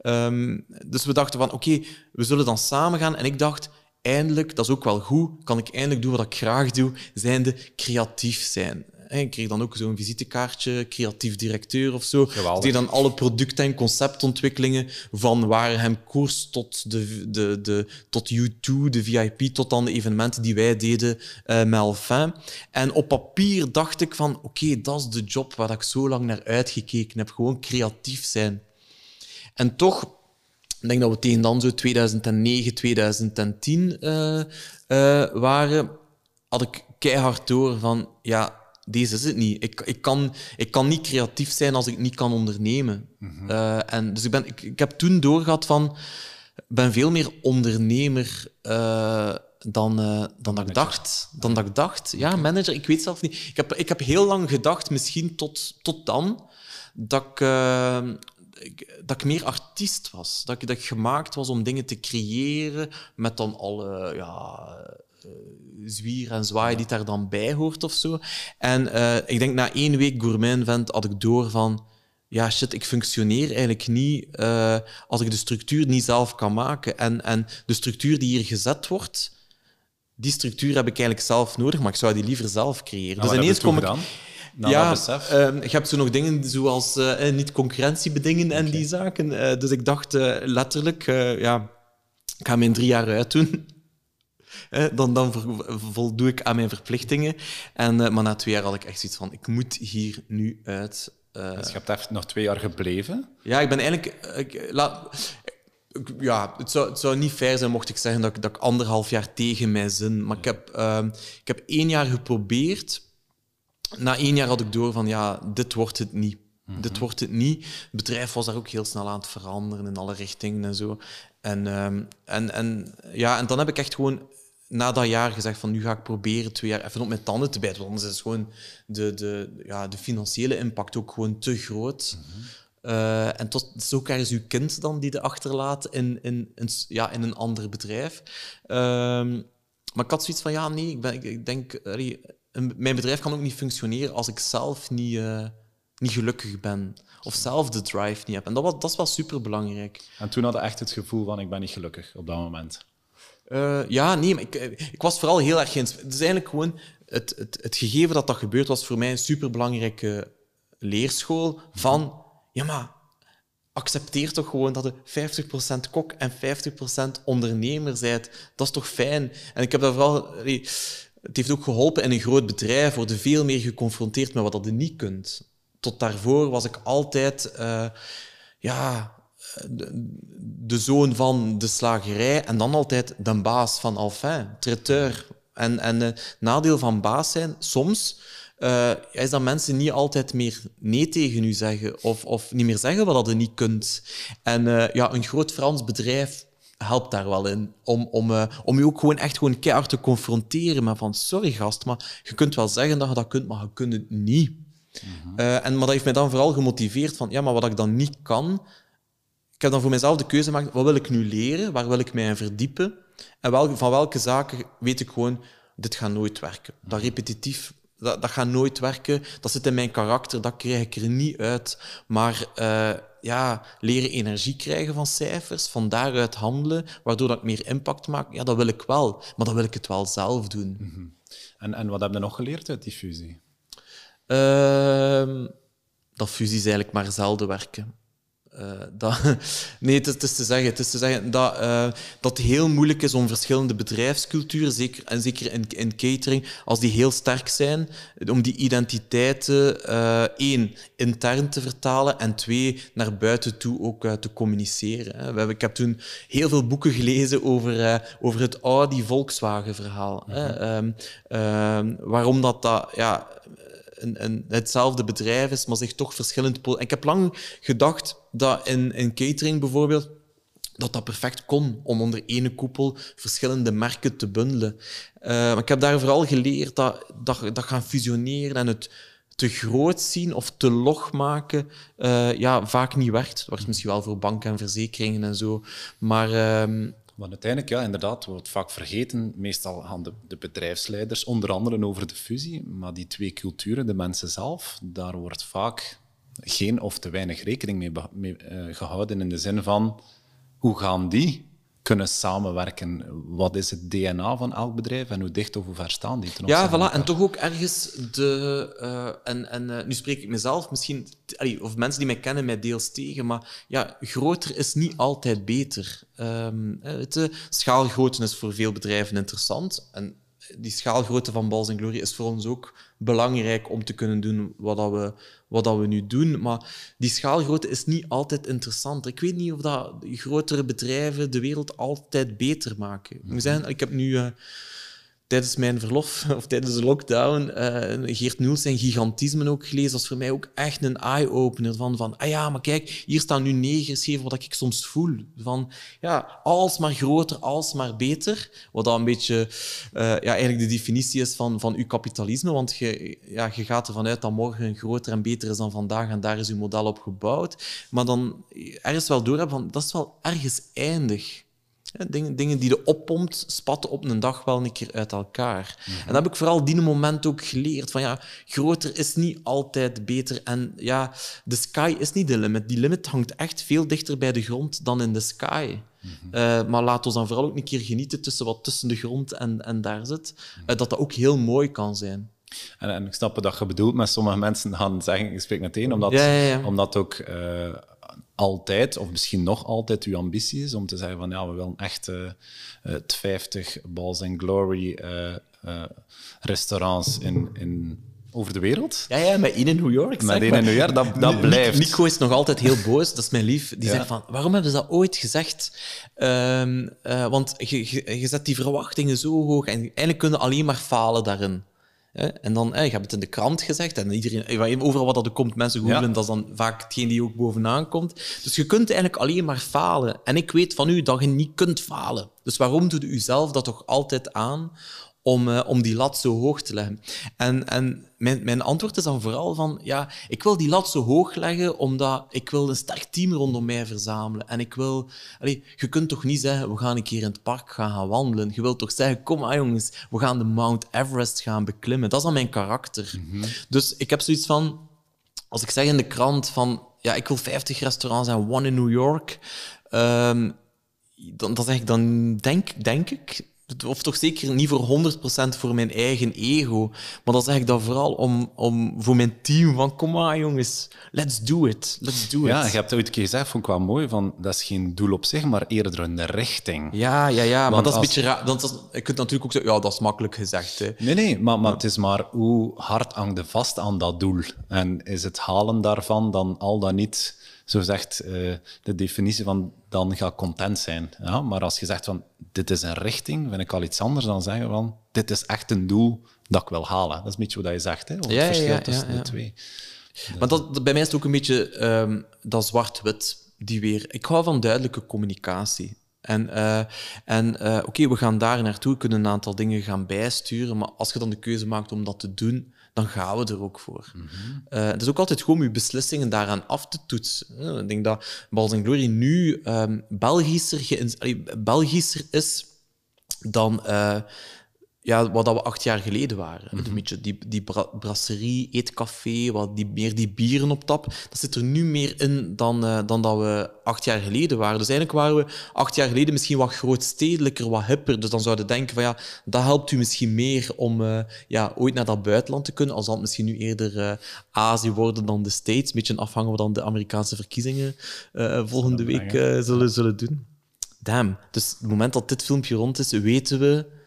Um, dus we dachten van, oké, we zullen dan samen gaan. En ik dacht, eindelijk, dat is ook wel goed, kan ik eindelijk doen wat ik graag doe, zijnde creatief zijn. Ik kreeg dan ook zo'n visitekaartje, creatief directeur of zo. Die dan alle producten en conceptontwikkelingen van Warenhem Koers tot, de, de, de, tot U2, de VIP, tot dan de evenementen die wij deden uh, met Alphin. En op papier dacht ik van, oké, dat is de job waar ik zo lang naar uitgekeken heb. Gewoon creatief zijn. En toch, ik denk dat we tegen dan zo 2009, 2010 uh, uh, waren, had ik keihard door van, ja, deze is het niet. Ik, ik, kan, ik kan niet creatief zijn als ik niet kan ondernemen. Mm en dus ik, ben, ik, ik heb toen doorgehad van... ben veel meer ondernemer uh, dan, uh, dan dat ik dacht. Dan dat ik dacht. Ja, manager, ik weet zelf niet. Ik heb, ik heb heel lang gedacht, misschien tot, tot dan, dat ik, dat ik meer artiest was. Dat ik, dat ik gemaakt was om dingen te creëren met dan alle ja, zwier en zwaai die daar dan bij hoort of zo. En ik denk na één week gourmet vent had ik door van ja, shit, ik functioneer eigenlijk niet uh, als ik de structuur niet zelf kan maken. En, en de structuur die hier gezet wordt, die structuur heb ik eigenlijk zelf nodig, maar ik zou die liever zelf creëren. Nou, dus ineens kom ik. ja, uh, je hebt zo nog dingen zoals uh, niet concurrentiebedingen en die zaken. Dus ik dacht letterlijk, ja, ik ga mijn drie jaar uitdoen. Dan, dan voldoe ik aan mijn verplichtingen. En, maar na twee jaar had ik echt zoiets van, ik moet hier nu uit. Uh, dus je hebt echt nog twee jaar gebleven? Ja, ik ben eigenlijk... Ik, ja, het zou, het zou niet fair zijn mocht ik zeggen dat ik, dat ik anderhalf jaar tegen mijn zin... Maar ik, heb, uh, ik heb één jaar geprobeerd. Na één jaar had ik door van, ja, dit wordt het niet. Mm Dit wordt het niet. Het bedrijf was daar ook heel snel aan het veranderen in alle richtingen en zo. En, um, en, en, ja, en dan heb ik echt gewoon na dat jaar gezegd van nu ga ik proberen twee jaar even op mijn tanden te bijten. Want anders is gewoon de, de, ja, de financiële impact ook gewoon te groot. Mm en tot is ook ergens uw kind dan die de achterlaat in, in, ja, in een ander bedrijf. Uh, maar ik had zoiets van, ja, nee, ik, ben, ik, denk, mijn bedrijf kan ook niet functioneren als ik zelf niet, uh, niet gelukkig ben. Of zelf de drive niet heb. En dat, was, dat is wel super belangrijk. En toen had je echt het gevoel van, ik ben niet gelukkig op dat moment. Uh, ja, nee, maar ik, eh, ik was vooral heel erg... Het is eigenlijk gewoon... Het, het, het gegeven dat dat gebeurt was voor mij een superbelangrijke leerschool van... Ja, maar accepteer toch gewoon dat je 50% kok en 50% ondernemer bent. Dat is toch fijn? En ik heb daar vooral... Het heeft ook geholpen in een groot bedrijf. Worden veel meer geconfronteerd met wat je niet kunt. Tot daarvoor was ik altijd... Uh, ja, de, zoon van de slagerij en dan altijd de baas van Alphin, traiteur. En, en het nadeel van baas zijn, soms, uh, is dat mensen niet altijd meer nee tegen u zeggen of, of niet meer zeggen wat je niet kunt. En uh, ja, een groot Frans bedrijf helpt daar wel in. Om, om, uh, om je ook gewoon echt gewoon keihard te confronteren met van sorry gast, maar je kunt wel zeggen dat je dat kunt, maar je kunt het niet. Mm en, maar dat heeft mij dan vooral gemotiveerd van ja, maar wat ik dan niet kan, ik heb dan voor mezelf de keuze gemaakt, wat wil ik nu leren? Waar wil ik mij in verdiepen? En wel, van welke zaken weet ik gewoon, dit gaat nooit werken. Dat repetitief, dat, dat gaat nooit werken. Dat zit in mijn karakter, dat krijg ik er niet uit. Maar uh, ja, leren energie krijgen van cijfers, van daaruit handelen, waardoor dat ik meer impact maak, ja, dat wil ik wel. Maar dan wil ik het wel zelf doen. Mm -hmm. en, en wat heb je nog geleerd uit die fusie? Uh, dat fusies eigenlijk maar zelden werken. Uh, dat, nee, het is, te zeggen, het is te zeggen dat, uh, dat het heel moeilijk is om verschillende bedrijfsculturen, zeker, en zeker in, in catering, als die heel sterk zijn, om die identiteiten, uh, één, intern te vertalen en twee, naar buiten toe ook te communiceren. Hè. We hebben, ik heb toen heel veel boeken gelezen over, over het Audi-Volkswagen-verhaal. Mm -hmm. waarom dat, dat ja, hetzelfde bedrijf is, maar zich toch verschillend... En ik heb lang gedacht dat in, in catering bijvoorbeeld dat dat perfect kon om onder ene koepel verschillende merken te bundelen. Uh, maar ik heb daar vooral geleerd dat, dat, dat gaan fusioneren en het te groot zien of te log maken uh, ja, vaak niet werkt. Dat werkt misschien wel voor banken en verzekeringen en zo. Maar uh, want uiteindelijk, ja, inderdaad, wordt vaak vergeten. Meestal gaan de, de, bedrijfsleiders onder andere over de fusie, maar die twee culturen, de mensen zelf, daar wordt vaak geen of te weinig rekening mee, uh, gehouden in de zin van hoe gaan die kunnen samenwerken. Wat is het DNA van elk bedrijf en hoe dicht of hoe ver staan die ten Ja, voilà. En toch ook ergens de... Uh, en en uh, nu spreek ik mezelf misschien... of mensen die mij kennen, mij deels tegen, maar ja, groter is niet altijd beter. Um, het, uh, schaalgrootte is voor veel bedrijven interessant. En die schaalgrootte van Balls Glory is voor ons ook belangrijk om te kunnen doen wat, dat we, wat dat we nu doen. Maar die schaalgrootte is niet altijd interessant. Ik weet niet of dat grotere bedrijven de wereld altijd beter maken. Moet zeggen, ik heb nu... Uh, tijdens mijn verlof, of tijdens de lockdown, uh, Geert Nuels zijn gigantisme ook gelezen. Dat voor mij ook echt een eye-opener. Van, van, ah ja, maar kijk, hier staan nu negen geschreven wat ik soms voel. Van, ja, alsmaar groter, alsmaar beter. Wat dan een beetje uh, ja, eigenlijk de definitie is van, van uw kapitalisme. Want je, ja, je gaat ervan uit dat morgen groter en beter is dan vandaag en daar is uw model op gebouwd. Maar dan ergens wel door hebben van, dat is wel ergens eindig. Dingen, dingen die je oppompt, spatten op een dag wel een keer uit elkaar. En dat heb ik vooral die moment ook geleerd. Van ja, groter is niet altijd beter. En ja, de sky is niet de limit. Die limit hangt echt veel dichter bij de grond dan in de sky. Uh, maar laat ons dan vooral ook een keer genieten tussen wat tussen de grond en, en daar zit. Uh, dat dat ook heel mooi kan zijn. En, en, ik snap wat je bedoelt met sommige mensen gaan zeggen, ik spreek meteen, omdat, Ja, ja, ja. omdat ook eh, altijd, of misschien nog altijd, uw ambitie is om te zeggen van ja, we willen echt eh, het 50 Balls and Glory eh, eh, restaurants in, in, over de wereld. Ja, ja, met één in New York. Met maar. in New York, dat, dat blijft. Nico is nog altijd heel boos, dat is mijn lief. Die Ja. zegt van, waarom hebben ze dat ooit gezegd? Ehm, eh, want je, je, je zet die verwachtingen zo hoog en eigenlijk kunnen alleen maar falen daarin. En dan, eh, je hebt het in de krant gezegd en iedereen, eh, overal wat dat er komt, mensen Ja. dat is dan vaak hetgeen die ook bovenaan komt. Dus je kunt eigenlijk alleen maar falen. En ik weet van u dat je niet kunt falen. Dus waarom doet u zelf dat toch altijd aan om, eh, om die lat zo hoog te leggen? En, en mijn, mijn antwoord is dan vooral van, ja, ik wil die lat zo hoog leggen omdat ik wil een sterk team rondom mij verzamelen. En ik wil... Allee, je kunt toch niet zeggen, we gaan een keer in het park gaan, gaan wandelen. Je wilt toch zeggen, kom maar jongens, we gaan de Mount Everest gaan beklimmen. Dat is dan mijn karakter. Dus ik heb zoiets van, als ik zeg in de krant van, ja, ik wil 50 restaurants en one in New York, ehm, dan, zeg ik, dan denk, denk ik, of toch zeker niet voor 100% voor mijn eigen ego, maar dan zeg ik dat vooral om, om voor mijn team van, kom maar jongens, let's do it, let's do it. Ja, je hebt ooit een keer gezegd, vond ik wel mooi, van, dat is geen doel op zich, maar eerder een richting. ja, ja, ja, maar Want dat is een beetje raar. Dat is, je kunt natuurlijk ook zeggen, ja, dat is makkelijk gezegd. Hè. Nee, nee, maar, maar het is maar hoe hard hangt je vast aan dat doel? En is het halen daarvan dan al dan niet, zo zegt eh, de definitie van dan ga content zijn. Ja, maar als je zegt van dit is een richting, vind ik al iets anders dan zeggen van dit is echt een doel dat ik wil halen. Dat is een beetje wat je zegt, hè, over Ja, het verschil ja, tussen ja, ja. de twee. Maar dat, bij mij is het ook een beetje ehm, dat zwart-wit, die weer. Ik hou van duidelijke communicatie. En, eh, en eh, oké, we gaan daar naartoe, kunnen een aantal dingen gaan bijsturen, maar als je dan de keuze maakt om dat te doen, dan gaan we er ook voor. Eh, het is ook altijd goed om je beslissingen daaraan af te toetsen. Ik denk dat Balls Glory nu ehm Belgischer, Belgischer is dan eh, ja, wat dat we acht jaar geleden waren. Een beetje die, die bra- brasserie, eetcafé, wat die, meer die bieren op tap. Dat zit er nu meer in dan, eh, dan dat we acht jaar geleden waren. Dus eigenlijk waren we acht jaar geleden misschien wat grootstedelijker, wat hipper. Dus dan zouden we denken van ja, dat helpt u misschien meer om eh, ja, ooit naar dat buitenland te kunnen. Als dat misschien nu eerder eh, Azië worden dan de States. Een beetje afhangen wat dan de Amerikaanse verkiezingen volgende week zullen, zullen doen. Damn. Dus het moment dat dit filmpje rond is, weten we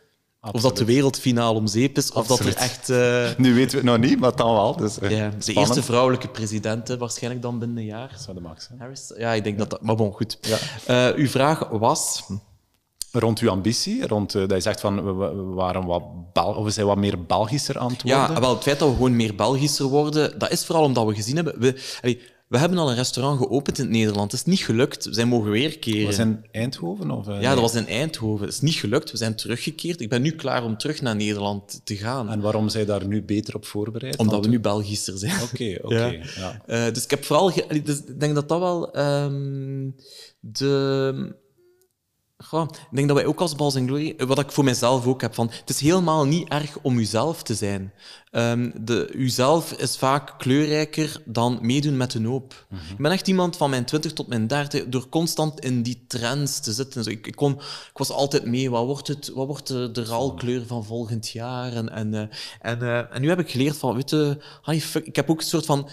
of dat de wereldfinale om zeep is, of dat er echt... eh, Nu weten we het nog niet, maar dan wel. Dus, eh, ja, de eerste vrouwelijke president, hè, waarschijnlijk dan binnen een jaar. Dat zou de max zijn. Harris? Ja, ik denk dat dat... Maar bon, goed. Eh, uw vraag was... Rond uw ambitie, rond dat je zegt van we, we- we waren wat Bel of we zijn wat meer Belgischer aan het worden. Ja, wel, het feit dat we gewoon meer Belgischer worden, dat is vooral omdat we gezien hebben... We, allee, we hebben al een restaurant geopend in het Nederland. Het is niet gelukt. We zijn mogen weerkeren. was in Eindhoven? Of, eh, Ja, dat was in Eindhoven. Het is niet gelukt. We zijn teruggekeerd. Ik ben nu klaar om terug naar Nederland te gaan. En waarom zijn daar nu beter op voorbereid? omdat we nu Belgischer zijn. Oké, oké. Ja. ja. Eh, dus ik heb vooral... ge- dus ik denk dat dat wel ehm, de... Goh, ik denk dat wij ook als Balls and Glory, wat ik voor mezelf ook heb, van, het is helemaal niet erg om uzelf te zijn. Ehm de, uzelf is vaak kleurrijker dan meedoen met een hoop. Ik ben echt iemand van mijn 20 tot mijn 30, door constant in die trends te zitten. Ik, ik, kon, ik was altijd mee, wat wordt, het, wat wordt de, de ralkleur van volgend jaar? En, en, eh, en, eh, en nu heb ik geleerd van, weet je, fuck, ik heb ook een soort van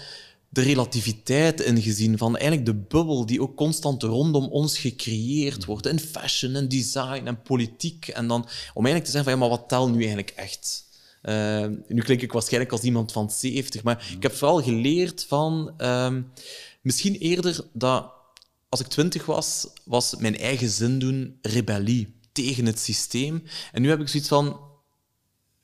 de relativiteit ingezien van eigenlijk de bubbel die ook constant rondom ons gecreëerd wordt in fashion en design en politiek. En dan om eigenlijk te zeggen van ja, maar wat telt nu eigenlijk echt? Eh, nu klink ik waarschijnlijk als iemand van 70, maar ik heb vooral geleerd van ehm, misschien eerder dat als ik twintig was, was mijn eigen zin doen rebellie tegen het systeem. En nu heb ik zoiets van,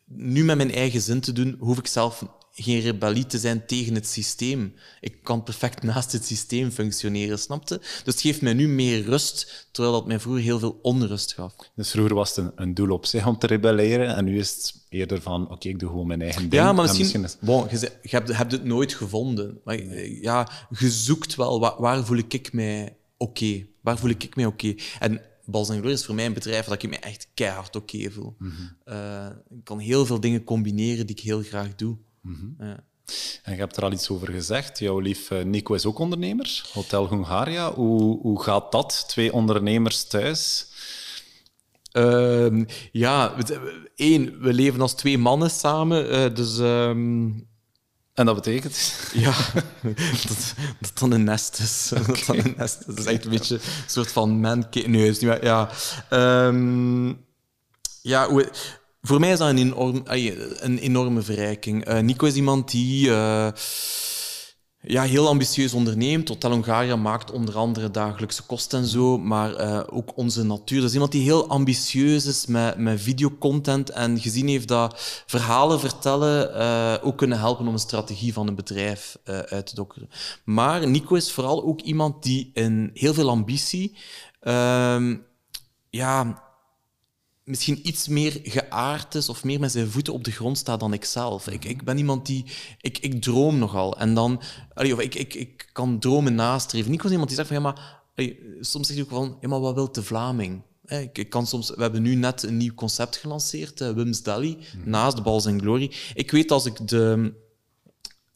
nu met mijn eigen zin te doen, hoef ik zelf geen rebellie te zijn tegen het systeem. Ik kan perfect naast het systeem functioneren, snapte? Dus het geeft mij nu meer rust, terwijl dat mij vroeger heel veel onrust gaf. Dus vroeger was het een, een doel op zich om te rebelleren en nu is het eerder van oké, ik doe gewoon mijn eigen ding. Ja, maar En misschien... is- Bon, je, hebt, hebt het nooit gevonden. Maar eh, ja, je zoekt wel, waar, waar voel ik mij oké? Waar voel ik mij oké? En Bals is voor mij een bedrijf dat ik me echt keihard oké voel. Eh, ik kan heel veel dingen combineren die ik heel graag doe. Ja. En je hebt er al iets over gezegd. Jouw lief Nico is ook ondernemer, Hotel Hungaria. Hoe, hoe gaat dat? Twee ondernemers thuis? Ehm, ja, één, we leven als twee mannen samen. eh, dus ehm, En dat betekent? ja, dat, dat dan een nest is. Dat dan een nest is. Dat is echt een beetje een soort van man Nee, is niet waar. Ja, Ehm, ja hoe- voor mij is dat een, een enorme verrijking. Eh, Nico is iemand die... eh, ja, heel ambitieus onderneemt. Hotel Hongaria maakt onder andere dagelijkse kosten en zo, maar eh, ook onze natuur. Dat is iemand die heel ambitieus is met, met videocontent en gezien heeft dat verhalen vertellen ook kunnen helpen om een strategie van een bedrijf uit te dokkeren. Maar Nico is vooral ook iemand die in heel veel ambitie ehm, ja, misschien iets meer geaard is of meer met zijn voeten op de grond staat dan ik zelf. Ik, ik ben iemand die... Ik, ik droom nogal. En dan... allee, of ik, ik, ik kan dromen nastreven. Nico is iemand die zegt van, ja, maar... allee, soms zegt hij ook van, ja, maar wat wil de Vlaming? Ik, ik kan soms, we hebben nu net een nieuw concept gelanceerd, eh, Wim's Deli, naast de Balls and Glory. Ik weet als ik de,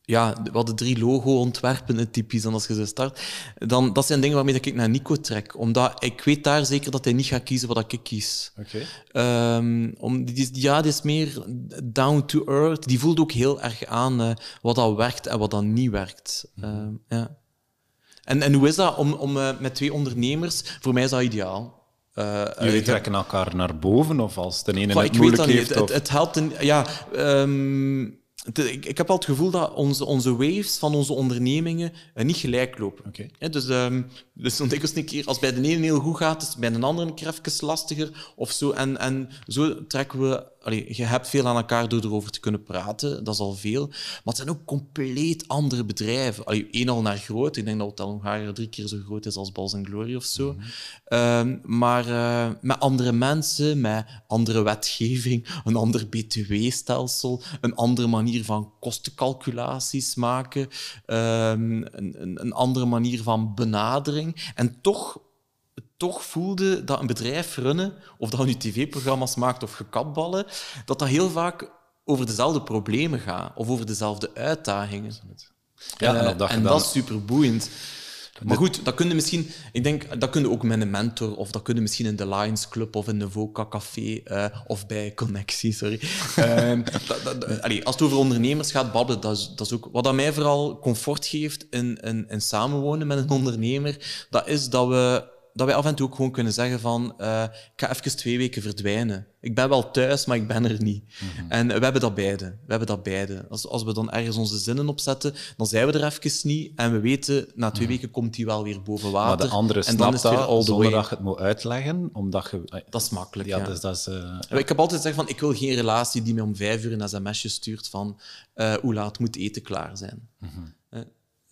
ja, we hadden drie logo-ontwerpen, typisch, en als je ze start, dan, dat zijn dingen waarmee ik naar Nico trek. Omdat ik weet daar zeker dat hij niet gaat kiezen wat ik kies. Oké. Ehm, om, die, ja, die is meer down to earth. Die voelt ook heel erg aan eh, wat dat werkt en wat dat niet werkt. Ehm, ja. en, en hoe is dat om, om eh, met twee ondernemers? Voor mij is dat ideaal. Eh, Jullie trekken elkaar naar boven of als de ene Goh, het moeilijk heeft? Het, of... het, het helpt een, ja, ehm, het- ik, ik heb wel het gevoel dat onze, onze waves van onze ondernemingen eh, niet gelijk lopen. Dus, ehm dus zo'n dikwijls een keer, als bij de ene heel goed gaat, is het bij een andere een keer even lastiger of zo. En, en zo trekken we... Allee, je hebt veel aan elkaar door erover te kunnen praten, dat is al veel. Maar het zijn ook compleet andere bedrijven. Allee, één al naar groot. Ik denk dat Hotel Hongaria drie keer zo groot is als Balls Glory of zo. Ehm, maar eh, met andere mensen, met andere wetgeving, een ander btw-stelsel, een andere manier van kostencalculaties maken, ehm, een, een, een andere manier van benadering. En toch, toch voelde dat een bedrijf runnen, of dat nu tv-programma's maakt of gekatballen, dat dat heel vaak over dezelfde problemen gaat, of over dezelfde uitdagingen. Ja, en Eh, of dat en dat is superboeiend. Maar goed, dat kun je misschien... Ik denk, dat kun je ook met een mentor, of dat kun je misschien in de Lions Club, of in de Voca Café, eh, of bij Connectie, sorry. Ehm, dat, dat, dat- allee, als het over ondernemers gaat babbelen, dat is, dat is ook... Wat dat mij vooral comfort geeft in, in, in samenwonen met een ondernemer, dat is dat we dat wij af en toe ook gewoon kunnen zeggen van eh, ik ga even twee weken verdwijnen. Ik ben wel thuis, maar ik ben er niet. En we hebben dat beide. We hebben dat beide. Als, als we dan ergens onze zinnen opzetten, dan zijn we er even niet. En we weten, na twee weken komt die wel weer boven water. Maar de andere en dan is het weer dat, all the zonder dat je het moet uitleggen, omdat je... Dat is makkelijk, Ja, ja. dus dat is... eh, Ik heb altijd gezegd van, ik wil geen relatie die me om vijf uur een sms'je stuurt van eh, hoe laat moet eten klaar zijn. Eh,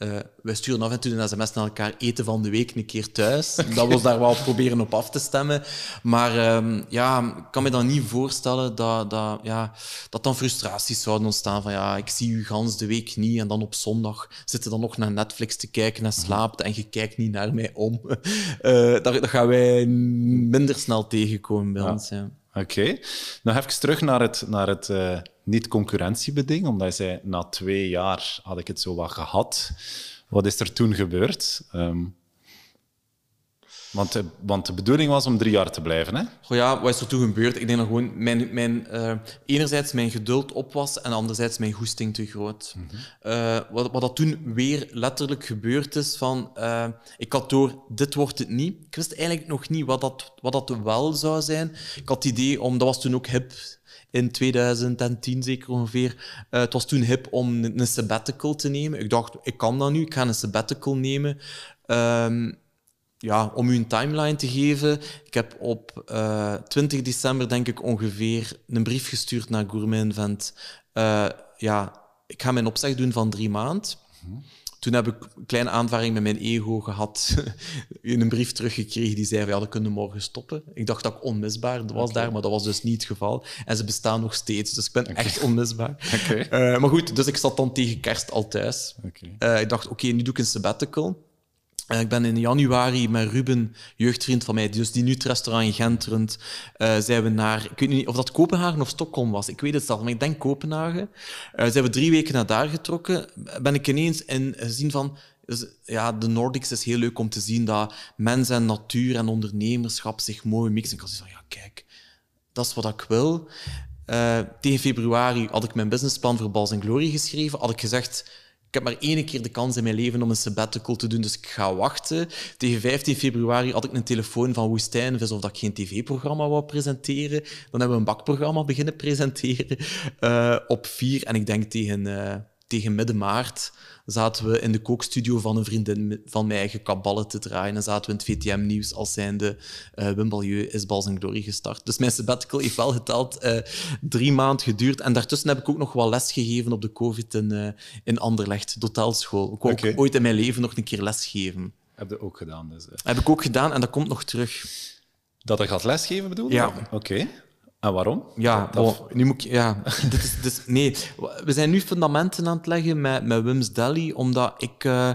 eh, wij sturen af en toe een sms naar elkaar eten van de week een keer thuis. Dat we ons daar wel proberen op af te stemmen. Maar ehm, ja, ik kan me dan niet voorstellen dat, dat, ja, dat dan frustraties zouden ontstaan van ja, ik zie u gans de week niet en dan op zondag zitten dan nog naar Netflix te kijken en slaapt en je kijkt niet naar mij om. Eh dat, dat gaan wij minder snel tegenkomen bij ons. Ja. Oké. Nog even terug naar het, naar het eh, niet-concurrentiebeding, omdat je zei, na twee jaar had ik het zo wat gehad. Wat is er toen gebeurd? Ehm, want, de, want de bedoeling was om drie jaar te blijven, hè? Goh ja, wat is er toen gebeurd? Ik denk dat gewoon mijn, mijn, eh, enerzijds mijn geduld op was en anderzijds mijn goesting te groot. Eh, wat, wat dat toen weer letterlijk gebeurd is van... eh, ik had door, dit wordt het niet. Ik wist eigenlijk nog niet wat dat, wat dat wel zou zijn. Ik had het idee om... Dat was toen ook hip in 2010 zeker ongeveer. Eh, het was toen hip om een, sabbatical te nemen. Ik dacht, ik kan dat nu, ik ga een sabbatical nemen. Ehm, ja, om u een timeline te geven. Ik heb op eh 20 december, denk ik, ongeveer een brief gestuurd naar Gourmet Invent. Eh, ja, ik ga mijn opzeg doen van drie maanden. Toen heb ik een kleine aanvaring met mijn ego gehad. een brief teruggekregen die zei van, ja, dat kunnen we morgen stoppen. Ik dacht dat ik onmisbaar was daar, maar dat was dus niet het geval. En ze bestaan nog steeds, dus ik ben echt onmisbaar. Eh, maar goed, dus ik zat dan tegen kerst al thuis. Eh, ik dacht, oké, nu doe ik een sabbatical. Ik ben in januari met Ruben, jeugdvriend van mij, dus die nu het restaurant in Gent runt, zijn we naar, ik weet niet of dat Kopenhagen of Stockholm was, ik weet het zelf, maar ik denk Kopenhagen. zijn we drie weken naar daar getrokken, ben ik ineens in gezien van, dus, ja, de Nordics is heel leuk om te zien dat mens en natuur en ondernemerschap zich mooi mixen. Ik had van, ja, kijk, dat is wat ik wil. Uh, tegen februari had ik mijn businessplan voor Bals Glory geschreven. Had ik gezegd, ik heb maar één keer de kans in mijn leven om een sabbatical te doen, dus ik ga wachten. Tegen 15 februari had ik een telefoon van Woestijnvis of dat ik geen tv-programma wou presenteren. Dan hebben we een bakprogramma beginnen presenteren uh, op 4. En ik denk tegen, uh, tegen midden maart zaten we in de kookstudio van een vriendin van mij gekaballen te draaien. En zaten we in het VTM-nieuws als zijnde uh, Wim Balieu is Bals Glory gestart. Dus mijn sabbatical heeft wel geteld uh, drie maanden geduurd. En daartussen heb ik ook nog wel les gegeven op de COVID in, uh, in Anderlecht, de hotelschool. Ik wou okay. ooit in mijn leven nog een keer lesgeven. Heb je ook gedaan? Dus, Heb ik ook gedaan en dat komt nog terug. Dat ik gaat lesgeven bedoel je? Ja. Oké. Okay. En waarom? Ja, dat... nu moet ik, ja dit is, is, nee, we zijn nu fundamenten aan het leggen met, met Wim's Deli, omdat ik uh,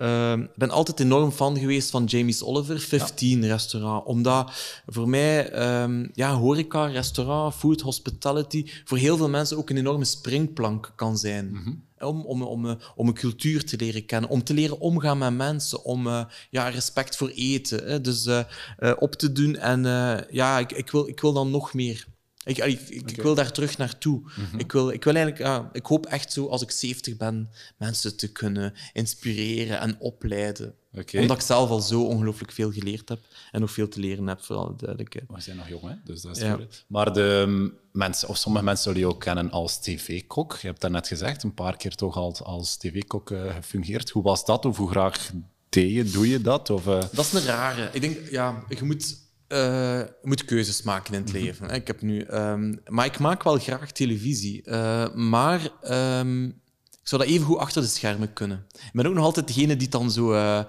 uh, ben altijd enorm fan geweest van Jamie's Oliver, 15 ja. restaurant. Omdat voor mij, um, ja, horeca, restaurant, food, hospitality, voor heel veel mensen ook een enorme springplank kan zijn. Mm -hmm. Om, om, om, om een cultuur te leren kennen, om te leren omgaan met mensen, om uh, ja, respect voor eten. Hè, dus uh, uh, op te doen. En ja, ik, ik, wil, ik wil dan nog meer. Ik, ik, ik, okay. ik, wil daar terug naartoe. Mm -hmm. ik, wil, ik wil eigenlijk, ik hoop echt zo, als ik 70 ben, mensen te kunnen inspireren en opleiden. Okay. Omdat ik zelf al zo ongelooflijk veel geleerd heb en nog veel te leren heb, voor alle duidelijkheid. We zijn nog jong, hè? dus dat is ja. goed. Maar de mensen, of sommige mensen zullen je ook kennen als tv-kok. Je hebt net gezegd, een paar keer toch al als tv-kok uh, gefungeerd. Hoe was dat? Of hoe graag deed je? Doe je dat? Of, uh... Dat is een rare. Ik denk, ja, je moet uh, je moet keuzes maken in het leven. Hè. Ik heb nu, um, maar ik maak wel graag televisie. Uh, maar um, ik zou dat even goed achter de schermen kunnen. Ik ben ook nog altijd degene die dan zo uh,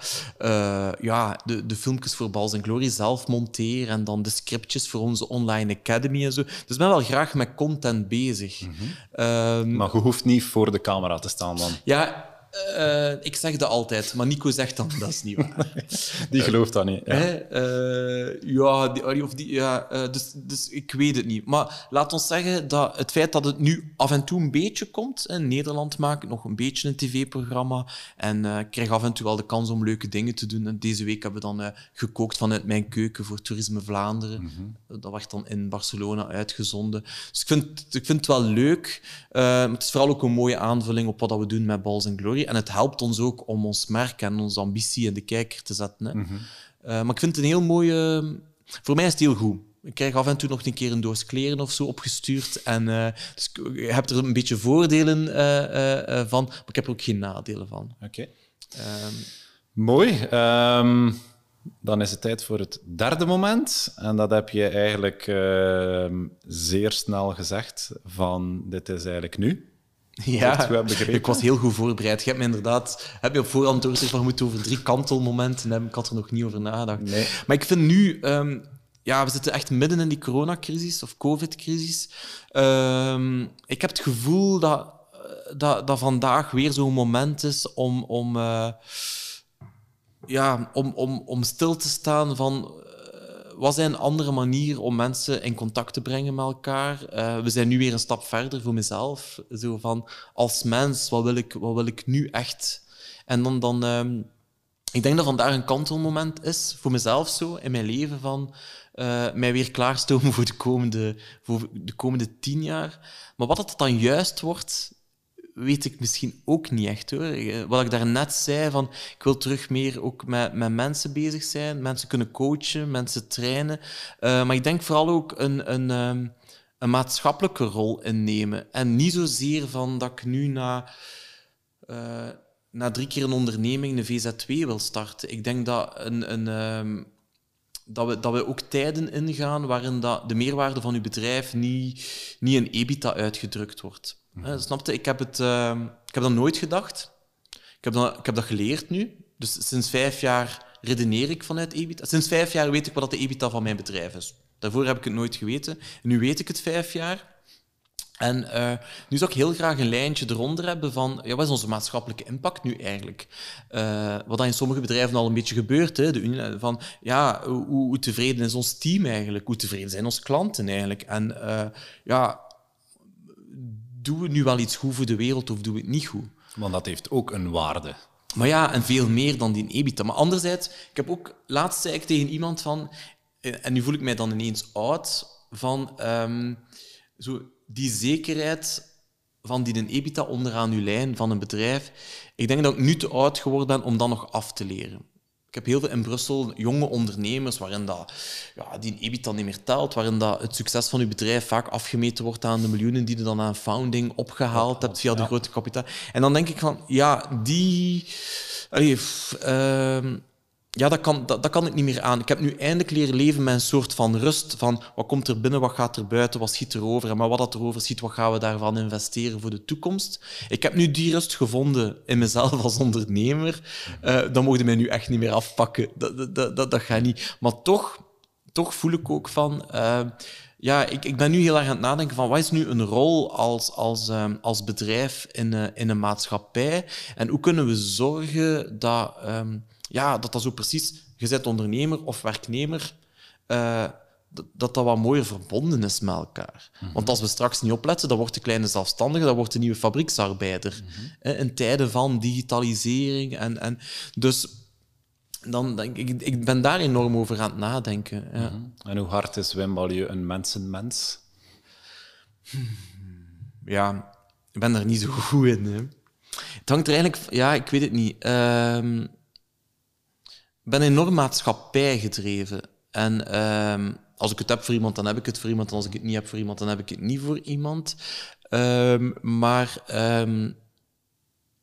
ja, de, de filmpjes voor Bals en Glory zelf monteert en dan de scriptjes voor onze online academy en zo. Dus ik ben wel graag met content bezig. Mm -hmm. um, maar je hoeft niet voor de camera te staan dan? Ja, uh, ik zeg dat altijd, maar Nico zegt dan dat is niet waar. die gelooft dat niet. Ja, uh, ja, die, of die, ja uh, dus, dus ik weet het niet. Maar laat ons zeggen dat het feit dat het nu af en toe een beetje komt. In Nederland maak ik nog een beetje een tv-programma en ik krijg af en toe wel de kans om leuke dingen te doen. En deze week hebben we dan gekookt vanuit mijn keuken voor Toerisme Vlaanderen. Mm -hmm. Dat werd dan in Barcelona uitgezonden. Dus ik vind, ik vind het wel leuk. het is vooral ook een mooie aanvulling op wat we doen met Balls and Glory. En het helpt ons ook om ons merk en onze ambitie in de kijker te zetten. Hè. Mm -hmm. uh, maar ik vind het een heel mooie... Voor mij is het heel goed. Ik krijg af en toe nog een keer een doos kleren of zo opgestuurd. En, uh, dus je hebt er een beetje voordelen uh, van, maar ik heb er ook geen nadelen van. Oké. Okay. Um, Mooi. Um, dan is het tijd voor het derde moment. En dat heb je eigenlijk uh, zeer snel gezegd van dit is eigenlijk nu. Ja, ik was heel goed voorbereid. Je hebt me inderdaad heb je op voorhand doorgezegd van je moet over drie kantelmomenten hebben. Ik had er nog niet over nagedacht. Nee. Maar ik vind nu, um, ja, we zitten echt midden in die coronacrisis of covid-crisis. Um, ik heb het gevoel dat, dat, dat vandaag weer zo'n moment is om, om, uh, ja, om, om, om stil te staan van wat zijn andere manier om mensen in contact te brengen met elkaar? Uh, we zijn nu weer een stap verder voor mezelf. Zo van, als mens, wat wil ik, wat wil ik nu echt? En dan, dan um, ik denk dat vandaag een kantelmoment is, voor mezelf zo, in mijn leven, van uh, mij weer klaarstomen voor de komende, voor de komende tien jaar. Maar wat het dan juist wordt, weet ik misschien ook niet echt hoor. Eh, wat ik daarnet zei, van ik wil terug meer ook met, met mensen bezig zijn, mensen kunnen coachen, mensen trainen. Uh, maar ik denk vooral ook een, een, um, een maatschappelijke rol innemen. En niet zozeer van dat ik nu na, uh, na drie keer een onderneming een VZ2 wil starten. Ik denk dat een, een um, dat we, dat we ook tijden ingaan waarin dat de meerwaarde van uw bedrijf niet, niet in EBITDA uitgedrukt wordt. Mm snapte? Ik heb, het, uh, ik heb dat nooit gedacht. Ik heb dat, ik heb dat geleerd nu. Dus sinds vijf jaar redeneer ik vanuit EBITDA. Sinds vijf jaar weet ik wat de EBITDA van mijn bedrijf is. Daarvoor heb ik het nooit geweten. nu weet ik het vijf jaar. En uh, nu zou ik heel graag een lijntje eronder hebben van ja, wat is onze maatschappelijke impact nu eigenlijk? Uh, wat dat in sommige bedrijven al een beetje gebeurt. Hè, de, van ja, hoe, tevreden is ons team eigenlijk? Hoe tevreden zijn onze klanten eigenlijk? En ja, doen we nu wel iets goed voor de wereld of doen we het niet goed? Want dat heeft ook een waarde. Maar ja, en veel meer dan die EBITDA. Maar anderzijds, ik heb ook laatst zei ik tegen iemand van, en nu voel ik mij dan ineens oud, van um, zo die zekerheid van die een EBITDA onderaan uw lijn van een bedrijf, ik denk dat ik nu te oud geworden ben om dat nog af te leren. Ik heb heel veel in Brussel jonge ondernemers waarin dat, ja, die een EBITDA niet meer telt, waarin dat het succes van uw bedrijf vaak afgemeten wordt aan de miljoenen die je dan aan founding opgehaald hebt via de grote kapitaal. En dan denk ik van, ja, die... Allee, uh, ja, dat kan, dat, dat, kan ik niet meer aan. Ik heb nu eindelijk leren leven met een soort van rust. Van wat komt er binnen, wat gaat er buiten, wat schiet er over. En maar wat dat erover schiet, wat gaan we daarvan investeren voor de toekomst. Ik heb nu die rust gevonden in mezelf als ondernemer. Dan mocht je mij nu echt niet meer afpakken. Dat, dat, dat, dat gaat niet. Maar toch, toch voel ik ook van... Uh, ja, ik, ik ben nu heel erg aan het nadenken van wat is nu een rol als, als, um, als bedrijf in, uh, in een maatschappij en hoe kunnen we zorgen dat... Um, ja, dat dat zo precies, je ondernemer of werknemer, uh, dat dat wat mooier verbonden is met elkaar. Mhm. Want als we straks niet opletten, dan wordt de kleine zelfstandige, dan wordt de nieuwe fabrieksarbeider. Mm In tijden van digitalisering. En, en dus dan, ik, ik ben daar enorm over aan het nadenken. Ja. Mhm. En hoe hard is Wim Balieu een mensenmens? Ja, ik ben daar niet zo goed in. Hè. Het hangt er eigenlijk... Ja, ik weet het niet. Uh, ben enorm maatschappij gedreven. En um, als ik het heb voor iemand, dan heb ik het voor iemand. En als ik het niet heb voor iemand, dan heb ik het niet voor iemand. Um, maar um,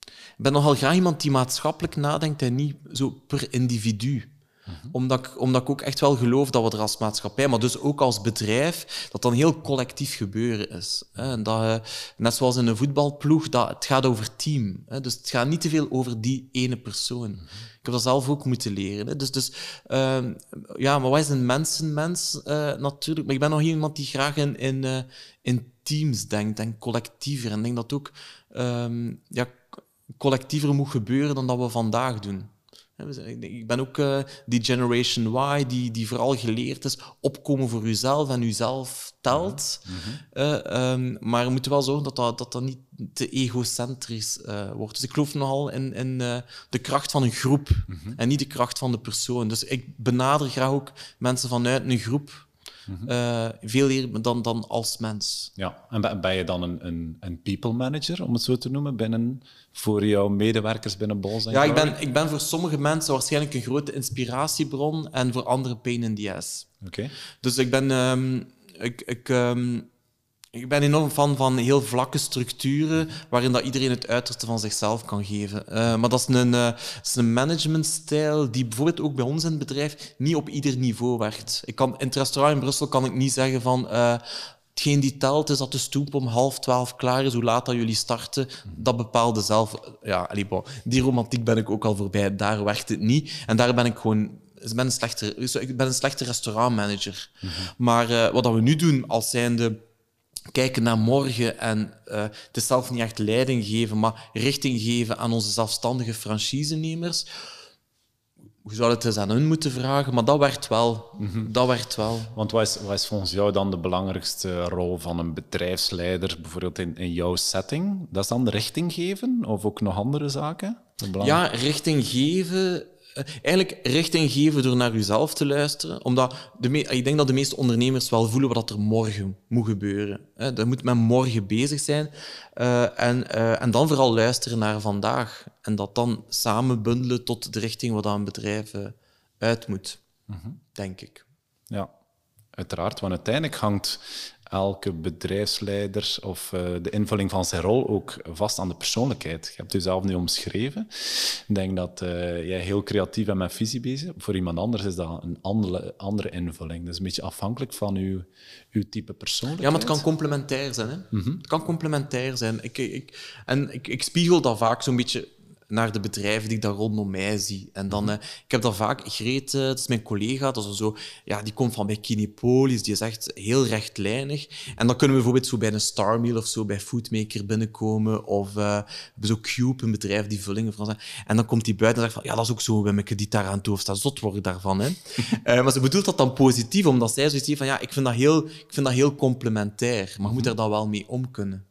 ik ben nogal graag iemand die maatschappelijk nadenkt en niet zo per individu. Mhm. Omdat, ik, omdat ik ook echt wel geloof dat we er als maatschappij, maar dus ook als bedrijf, dat dan heel collectief gebeuren is. En dat, eh, net zoals in een voetbalploeg, dat, het gaat over team. Dus het gaat niet te veel over die ene persoon. Mhm. Ik heb dat zelf ook moeten leren. Dus, dus uh, ja, maar wat is een mensenmens uh, natuurlijk? Maar ik ben nog iemand die graag in, in, uh, in teams denkt en collectiever. En ik denk dat ook um, ja, collectiever moet gebeuren dan dat we vandaag doen. Ik ben ook uh, die Generation Y, die, die vooral geleerd is opkomen voor jezelf en jezelf telt. Mm uh, um, maar we moeten wel zorgen dat dat, dat, dat niet te egocentrisch uh, wordt. Dus ik geloof nogal in, in de kracht van een groep mm -hmm. en niet de kracht van de persoon. Dus ik benader graag ook mensen vanuit een groep uh, veel eerder dan, dan als mens. Ja, en ben je dan een, een, een people manager, om het zo te noemen, binnen, voor jouw medewerkers binnen Bols? Ja, ik ben, ik ben voor sommige mensen waarschijnlijk een grote inspiratiebron en voor anderen pain in the ass. Oké. Dus ik ben... Um, ik, ik, um, ik ben enorm fan van heel vlakke structuren waarin dat iedereen het uiterste van zichzelf kan geven. Uh, maar dat is een, uh, een managementstijl die bijvoorbeeld ook bij ons in het bedrijf niet op ieder niveau werkt. Ik kan, in het restaurant in Brussel kan ik niet zeggen van uh, hetgeen die telt is dat de stoep om half twaalf klaar is, hoe laat dat jullie starten, dat bepaalde zelf. Ja, allee, bon, die romantiek ben ik ook al voorbij. Daar werkt het niet. En daar ben ik gewoon ik ben een slechte, ik ben een slechte restaurantmanager. Mm -hmm. Maar wat we nu doen als zijnde kijken naar morgen en uh, het is zelf niet echt leiding geven, maar richting geven aan onze zelfstandige franchisenemers. Hoe zou het eens aan hun moeten vragen? Maar dat werkt wel. Mm Dat werkt wel. Want wat is, wat is volgens jou dan de belangrijkste rol van een bedrijfsleider, bijvoorbeeld in, in jouw setting? Dat is dan de richting geven of ook nog andere zaken? Ja, richting geven eigenlijk richting geven door naar jezelf te luisteren. Omdat de ik denk dat de meeste ondernemers wel voelen wat er morgen moet gebeuren. Dat moet men morgen bezig zijn. Uh, en, uh, en dan vooral luisteren naar vandaag. En dat dan samen bundelen tot de richting wat een bedrijf uit moet, mm -hmm. denk ik. Ja, uiteraard. Want uiteindelijk hangt elke bedrijfsleider of uh, de invulling van zijn rol ook vast aan de persoonlijkheid. Je hebt jezelf nu omschreven. Ik denk dat uh, jij heel creatief en met visie bezig bent. Voor iemand anders is dat een andere, andere invulling. Dat is een beetje afhankelijk van uw, uw type persoonlijkheid. Ja, maar het kan complementair zijn. Hè? Mm -hmm. Het kan complementair zijn. Ik, ik, en ik, ik spiegel dat vaak zo'n beetje naar de bedrijven die ik daar rondom mij zie. En dan, Mhm. eh, ik heb dat vaak, Greet, eh, dat is mijn collega, dat is zo, ja, die komt van bij Kinepolis, die is echt heel rechtlijnig. En dan kunnen we bijvoorbeeld zo bij een Star Meal of zo bij Foodmaker binnenkomen, of eh, zo Cube, een bedrijf die vullingen van zijn. En dan komt die buiten en zegt van, ja, dat is ook zo, Wimmeke, die daar aan het hoofd staat, zot word ik daarvan. Hè. Maar ze bedoelt dat dan positief, omdat zij zoiets heeft van, ja, ik vind dat heel, ik vind dat heel complementair, maar je moet er dan wel mee om kunnen.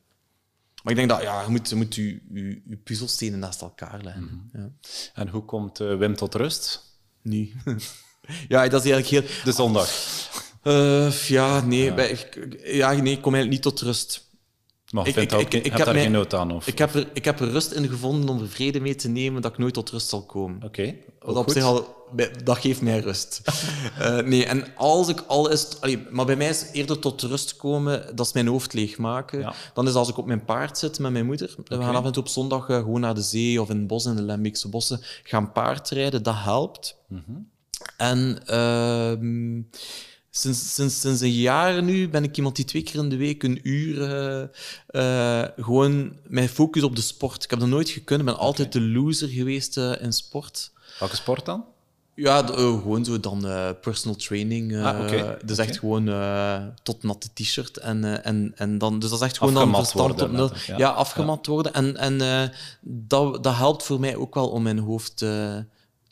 Maar ik denk dat ja, je moet, je, moet je, je, je puzzelstenen naast elkaar leggen. ja. En hoe komt eh, Wim tot rust? Nu. ja, dat is eigenlijk heel... De zondag. Eh, ja, nee, bij- ik- ja, nee, ik kom eigenlijk niet tot rust. Maar Ik- ik- ook, ik- heb daar geen nood aan? Of? Ik heb, er, ik heb er rust in gevonden om er vrede mee te nemen dat ik nooit tot rust zal komen. Oké, Wat op goed. zich al, dat geeft mij rust. Eh, nee, en als ik al is, allee, maar bij mij is eerder tot rust komen, dat is mijn hoofd leegmaken. Ja. Dan is als ik op mijn paard zit met mijn moeder. We gaan af en toe op zondag eh, gewoon naar de zee of in het bos in de Lembeekse bossen gaan paardrijden. Dat helpt. En ehm, sinds, sinds, sinds een jaar nu ben ik iemand die twee keer in de week een uur eh, eh, gewoon mijn focus op de sport. Ik heb dat nooit gekund. Ik ben altijd de loser geweest eh, in sport. Welke sport dan? Ja, gewoon zo dan personal training. Ah, oké. Dus echt gewoon tot natte t-shirt. En, en, en dan, dus dat is echt gewoon dan Afgemat verstand worden, op nul. Ja, ja. afgemat worden. En, en dat, dat helpt voor mij ook wel om mijn hoofd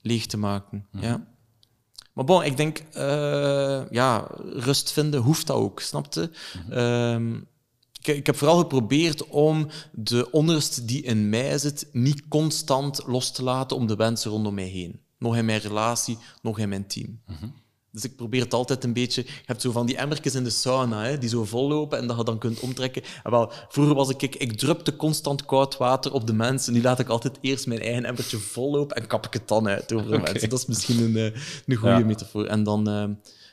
leeg te maken. Mhm. Ja. Maar bon, ik denk, eh, ja, rust vinden hoeft dat ook, snapte? Mhm. Ehm, ik, ik heb vooral geprobeerd om de onrust die in mij zit niet constant los te laten om de wensen rondom mij heen. Nog in mijn relatie, nog in mijn team. Dus ik probeer het altijd een beetje... Je hebt zo van die emmertjes in de sauna, hè, die zo vollopen en dat je dan kunt omtrekken. En wel, vroeger was ik... Ik, ik drupte constant koud water op de mensen. Nu laat ik altijd eerst mijn eigen emmertje vollopen en kap ik het dan uit over de mensen. Dat is misschien een, eh, een goede Ja. metafoor. En dan... eh,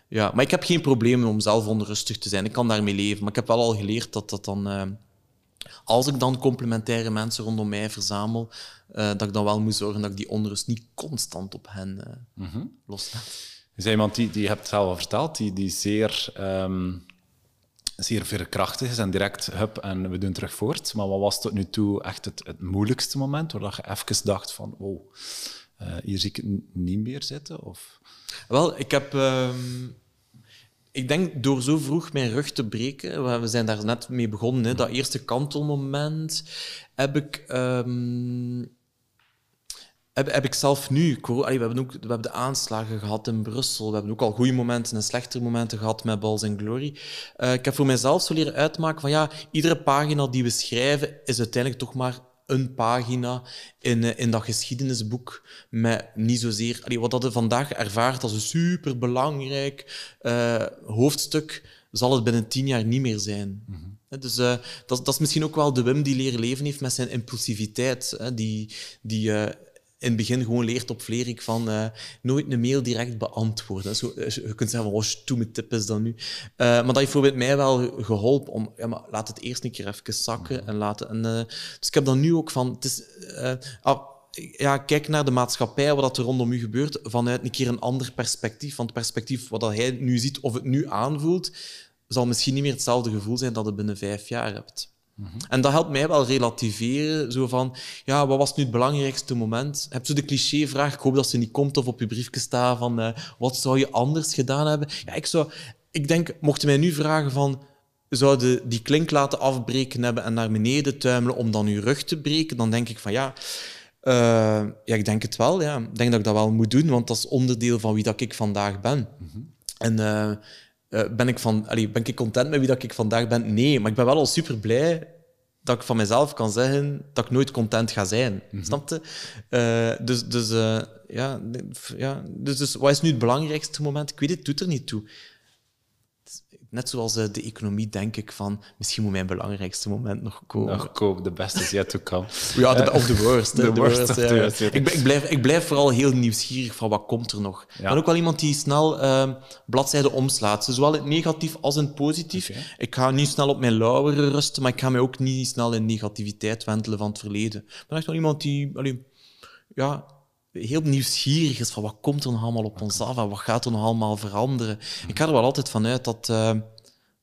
ja, maar ik heb geen probleem om zelf onrustig te zijn. Ik kan daarmee leven. Maar ik heb wel al geleerd dat dat dan... eh, als ik dan complementaire mensen rondom mij verzamel, dat ik dan wel moet zorgen dat ik die onrust niet constant op hen eh loslaat. Zei iemand die, die je hebt zelf al verteld, die, die zeer, ehm, zeer veerkrachtig is en direct hup en we doen terug voort. Maar wat was tot nu toe echt het, het moeilijkste moment waar je even dacht van wow, eh, hier zie ik het niet meer zitten? Of... Wel, ik heb... ehm, ik denk door zo vroeg mijn rug te breken, we- we zijn daar net mee begonnen, hè, dat eerste kantelmoment, heb ik... ehm, heb, heb ik zelf nu... Allee, we, hebben ook, we hebben de aanslagen gehad in Brussel. We hebben ook al goede momenten en slechtere momenten gehad met Balls and Glory. Eh, ik heb voor mezelf zo leren uitmaken van ja, iedere pagina die we schrijven is uiteindelijk toch maar een pagina in, eh, in dat geschiedenisboek met niet zozeer... Allee, wat dat je vandaag ervaart als een superbelangrijk eh, hoofdstuk, zal het binnen tien jaar niet meer zijn. Hè, Dus dat, dat is misschien ook wel de Wim die leren leven heeft met zijn impulsiviteit. Hè, die die in het begin gewoon leert op Vlerik van eh, nooit een mail direct beantwoorden. Zo, eh, je kunt zeggen van, oh, stoeme tip is dat nu. Eh, maar dat heeft bijvoorbeeld mij wel geholpen om, ja, maar laat het eerst een keer even zakken. En laten, en, eh, dus ik heb dan nu ook van, het is, ah, ja, kijk naar de maatschappij, wat er rondom u gebeurt, vanuit een keer een ander perspectief. Van het perspectief wat hij nu ziet of het nu aanvoelt, zal misschien niet meer hetzelfde gevoel zijn dat je binnen vijf jaar hebt. En dat helpt mij wel relativeren. Zo van, ja, wat was nu het belangrijkste moment? Heb je de clichévraag, ik hoop dat ze niet komt of op je briefje staat, van eh, wat zou je anders gedaan hebben? Ja, ik zou... Ik denk, mochten mij nu vragen van, zou je die klink laten afbreken hebben en naar beneden tuimelen om dan je rug te breken, dan denk ik van, ja... eh, ja, ik denk het wel. Ja. Ik denk dat ik dat wel moet doen, want dat is onderdeel van wie dat ik vandaag ben. En eh, eh, ben, ik van, allee, ben ik content met wie dat ik vandaag ben? Nee, maar ik ben wel al super blij dat ik van mezelf kan zeggen dat ik nooit content ga zijn. Snap je? Eh, dus dus, eh, ja, ja dus, dus wat is nu het belangrijkste moment? Ik weet het doet er niet toe. Net zoals eh, de economie denk ik van, misschien moet mijn belangrijkste moment nog komen. Nog koop, de beste is yet to come. Ja, de, of de worst. de de worst worst, of ja. the worst, ja. ik, ik, blijf, ik blijf vooral heel nieuwsgierig van wat komt er nog. Ja. ben ook wel iemand die snel eh, bladzijden omslaat. Dus Zowel in het negatief als in het positief. Ik ga niet snel op mijn lauweren rusten, maar ik ga mij ook niet snel in negativiteit wentelen van het verleden. Ik ben echt wel iemand die allee, ja, heel nieuwsgierig is van wat komt er nog allemaal op ons af en wat gaat er nog allemaal veranderen. Ik ga er wel altijd van uit dat eh,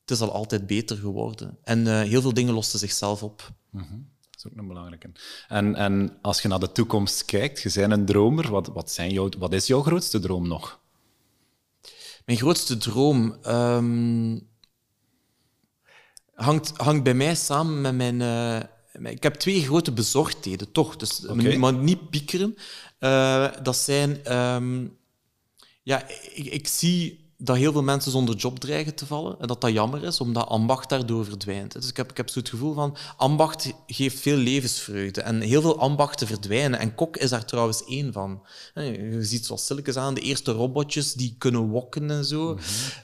het is al altijd beter geworden. En eh, heel veel dingen losten zichzelf op. is ook een belangrijke. En, en als je naar de toekomst kijkt, je bent een dromer, wat, wat, zijn jouw, wat is jouw grootste droom nog? Mijn grootste droom ehm, hangt, hangt bij mij samen met mijn... Uh, ik heb twee grote bezorgdheden, toch? Dus, okay. Maar niet piekeren. Uh, dat zijn... Um, ja, ik, ik zie dat heel veel mensen zonder job dreigen te vallen. En dat dat jammer is, omdat ambacht daardoor verdwijnt. Dus ik heb, ik heb zo het gevoel van, ambacht geeft veel levensvreugde. En heel veel ambachten verdwijnen. En kok is daar trouwens één van. Je ziet zoals Silkes aan, de eerste robotjes die kunnen wokken en zo. Mhm.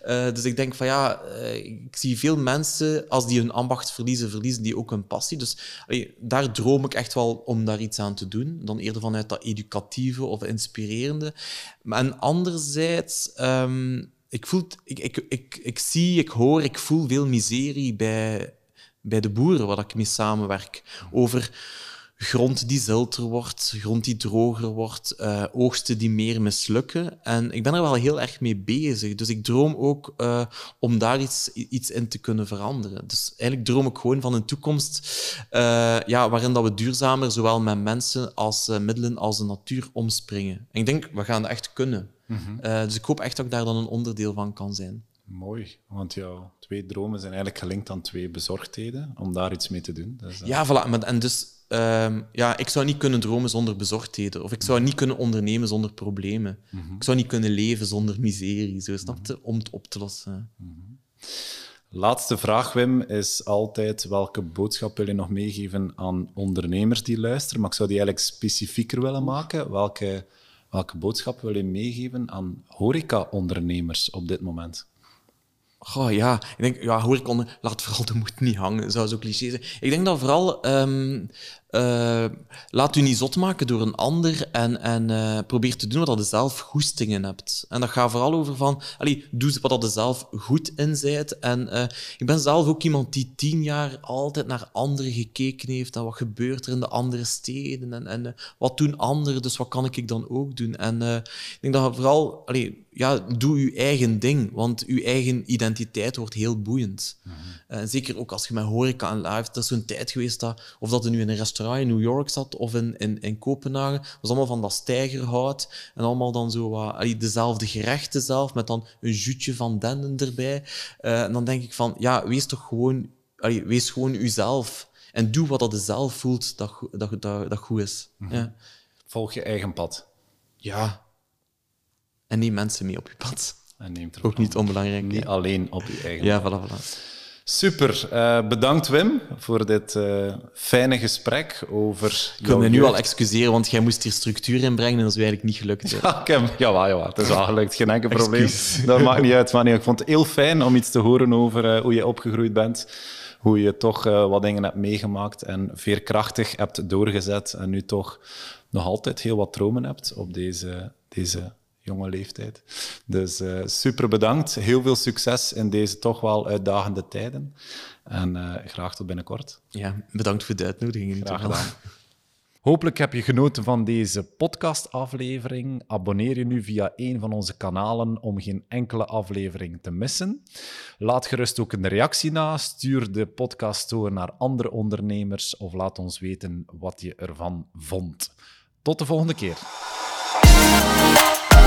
uh, dus ik denk van ja, uh, ik zie veel mensen, als die hun ambacht verliezen, verliezen die ook hun passie. Dus daar droom ik echt wel om daar iets aan te doen. Dan eerder vanuit dat educatieve of inspirerende. En anderzijds... Um, ik, voel, ik, ik, ik, ik zie, ik hoor, ik voel veel miserie bij, bij de boeren waar ik mee samenwerk. Over grond die zilter wordt, grond die droger wordt, uh, oogsten die meer mislukken. En ik ben er wel heel erg mee bezig. Dus ik droom ook uh, om daar iets, iets in te kunnen veranderen. Dus eigenlijk droom ik gewoon van een toekomst uh, ja, waarin dat we duurzamer, zowel met mensen als middelen als de natuur omspringen. En ik denk, we gaan dat echt kunnen. Mm dus ik hoop echt dat ik daar dan een onderdeel van kan zijn. Mooi, want jouw twee dromen zijn eigenlijk gelinkt aan twee bezorgdheden, om daar iets mee te doen. Dus, ja, voilà. En dus uh, ja, ik zou niet kunnen dromen zonder bezorgdheden. Of ik zou niet kunnen ondernemen zonder problemen. Mm Ik zou niet kunnen leven zonder miserie. Zo, snap je? Om het op te lossen. Mm Laatste vraag, Wim, is altijd welke boodschap wil je nog meegeven aan ondernemers die luisteren? Maar ik zou die eigenlijk specifieker willen maken. Welke Welke boodschap wil je meegeven aan horeca-ondernemers op dit moment? Oh ja, ik denk, ja, hoor ik onder, laat vooral de moed niet hangen, zou zo cliché zijn. Ik denk dat vooral um, uh, laat u niet zot maken door een ander en, en uh, probeer te doen wat je zelf goestingen hebt. En dat gaat vooral over van, allee, doe wat je zelf goed in zijt. En uh, ik ben zelf ook iemand die tien jaar altijd naar anderen gekeken heeft en wat gebeurt er in de andere steden en, en wat doen anderen, dus wat kan ik dan ook doen? En ik denk dat vooral, allee, ja, doe je eigen ding, want je eigen identiteit wordt heel boeiend. Mm -hmm. zeker ook als je met horeca en live, dat is zo'n tijd geweest dat, of dat er nu in een restaurant in New York zat of in, in, in Kopenhagen. Dat was allemaal van dat stijgerhout. En allemaal dan zo wat, dezelfde gerechten zelf, met dan een jutje van denden erbij. Uh, en dan denk ik van, ja, wees toch gewoon, allee, wees gewoon uzelf. En doe wat dat je zelf voelt dat, dat, dat, dat goed is. Mm -hmm. ja. Volg je eigen pad. Ja. En neem mensen mee op je pad. En neemt er ook niet onbelangrijk. Niet ja. alleen op je eigen ja, pad. Voilà, voilà. Super. Uh, bedankt Wim voor dit uh, fijne gesprek over. Ik wil me nu al excuseren, want jij moest hier structuur in brengen en dat is eigenlijk niet gelukt. Ja, ik heb, ja, ja, het is wel gelukt. Geen enkel probleem. Dat maakt niet uit. Maar niet. Ik vond het heel fijn om iets te horen over uh, hoe je opgegroeid bent. Hoe je toch wat dingen hebt meegemaakt en veerkrachtig hebt doorgezet. En nu toch nog altijd heel wat dromen hebt op deze, deze jonge leeftijd. Dus uh, super bedankt. Heel veel succes in deze toch wel uitdagende tijden. En uh, graag tot binnenkort. Ja, bedankt voor de uitnodiging. Graag gedaan. Hopelijk heb je genoten van deze podcastaflevering. Abonneer je nu via een van onze kanalen om geen enkele aflevering te missen. Laat gerust ook een reactie na. Stuur de podcast door naar andere ondernemers of laat ons weten wat je ervan vond. Tot de volgende keer.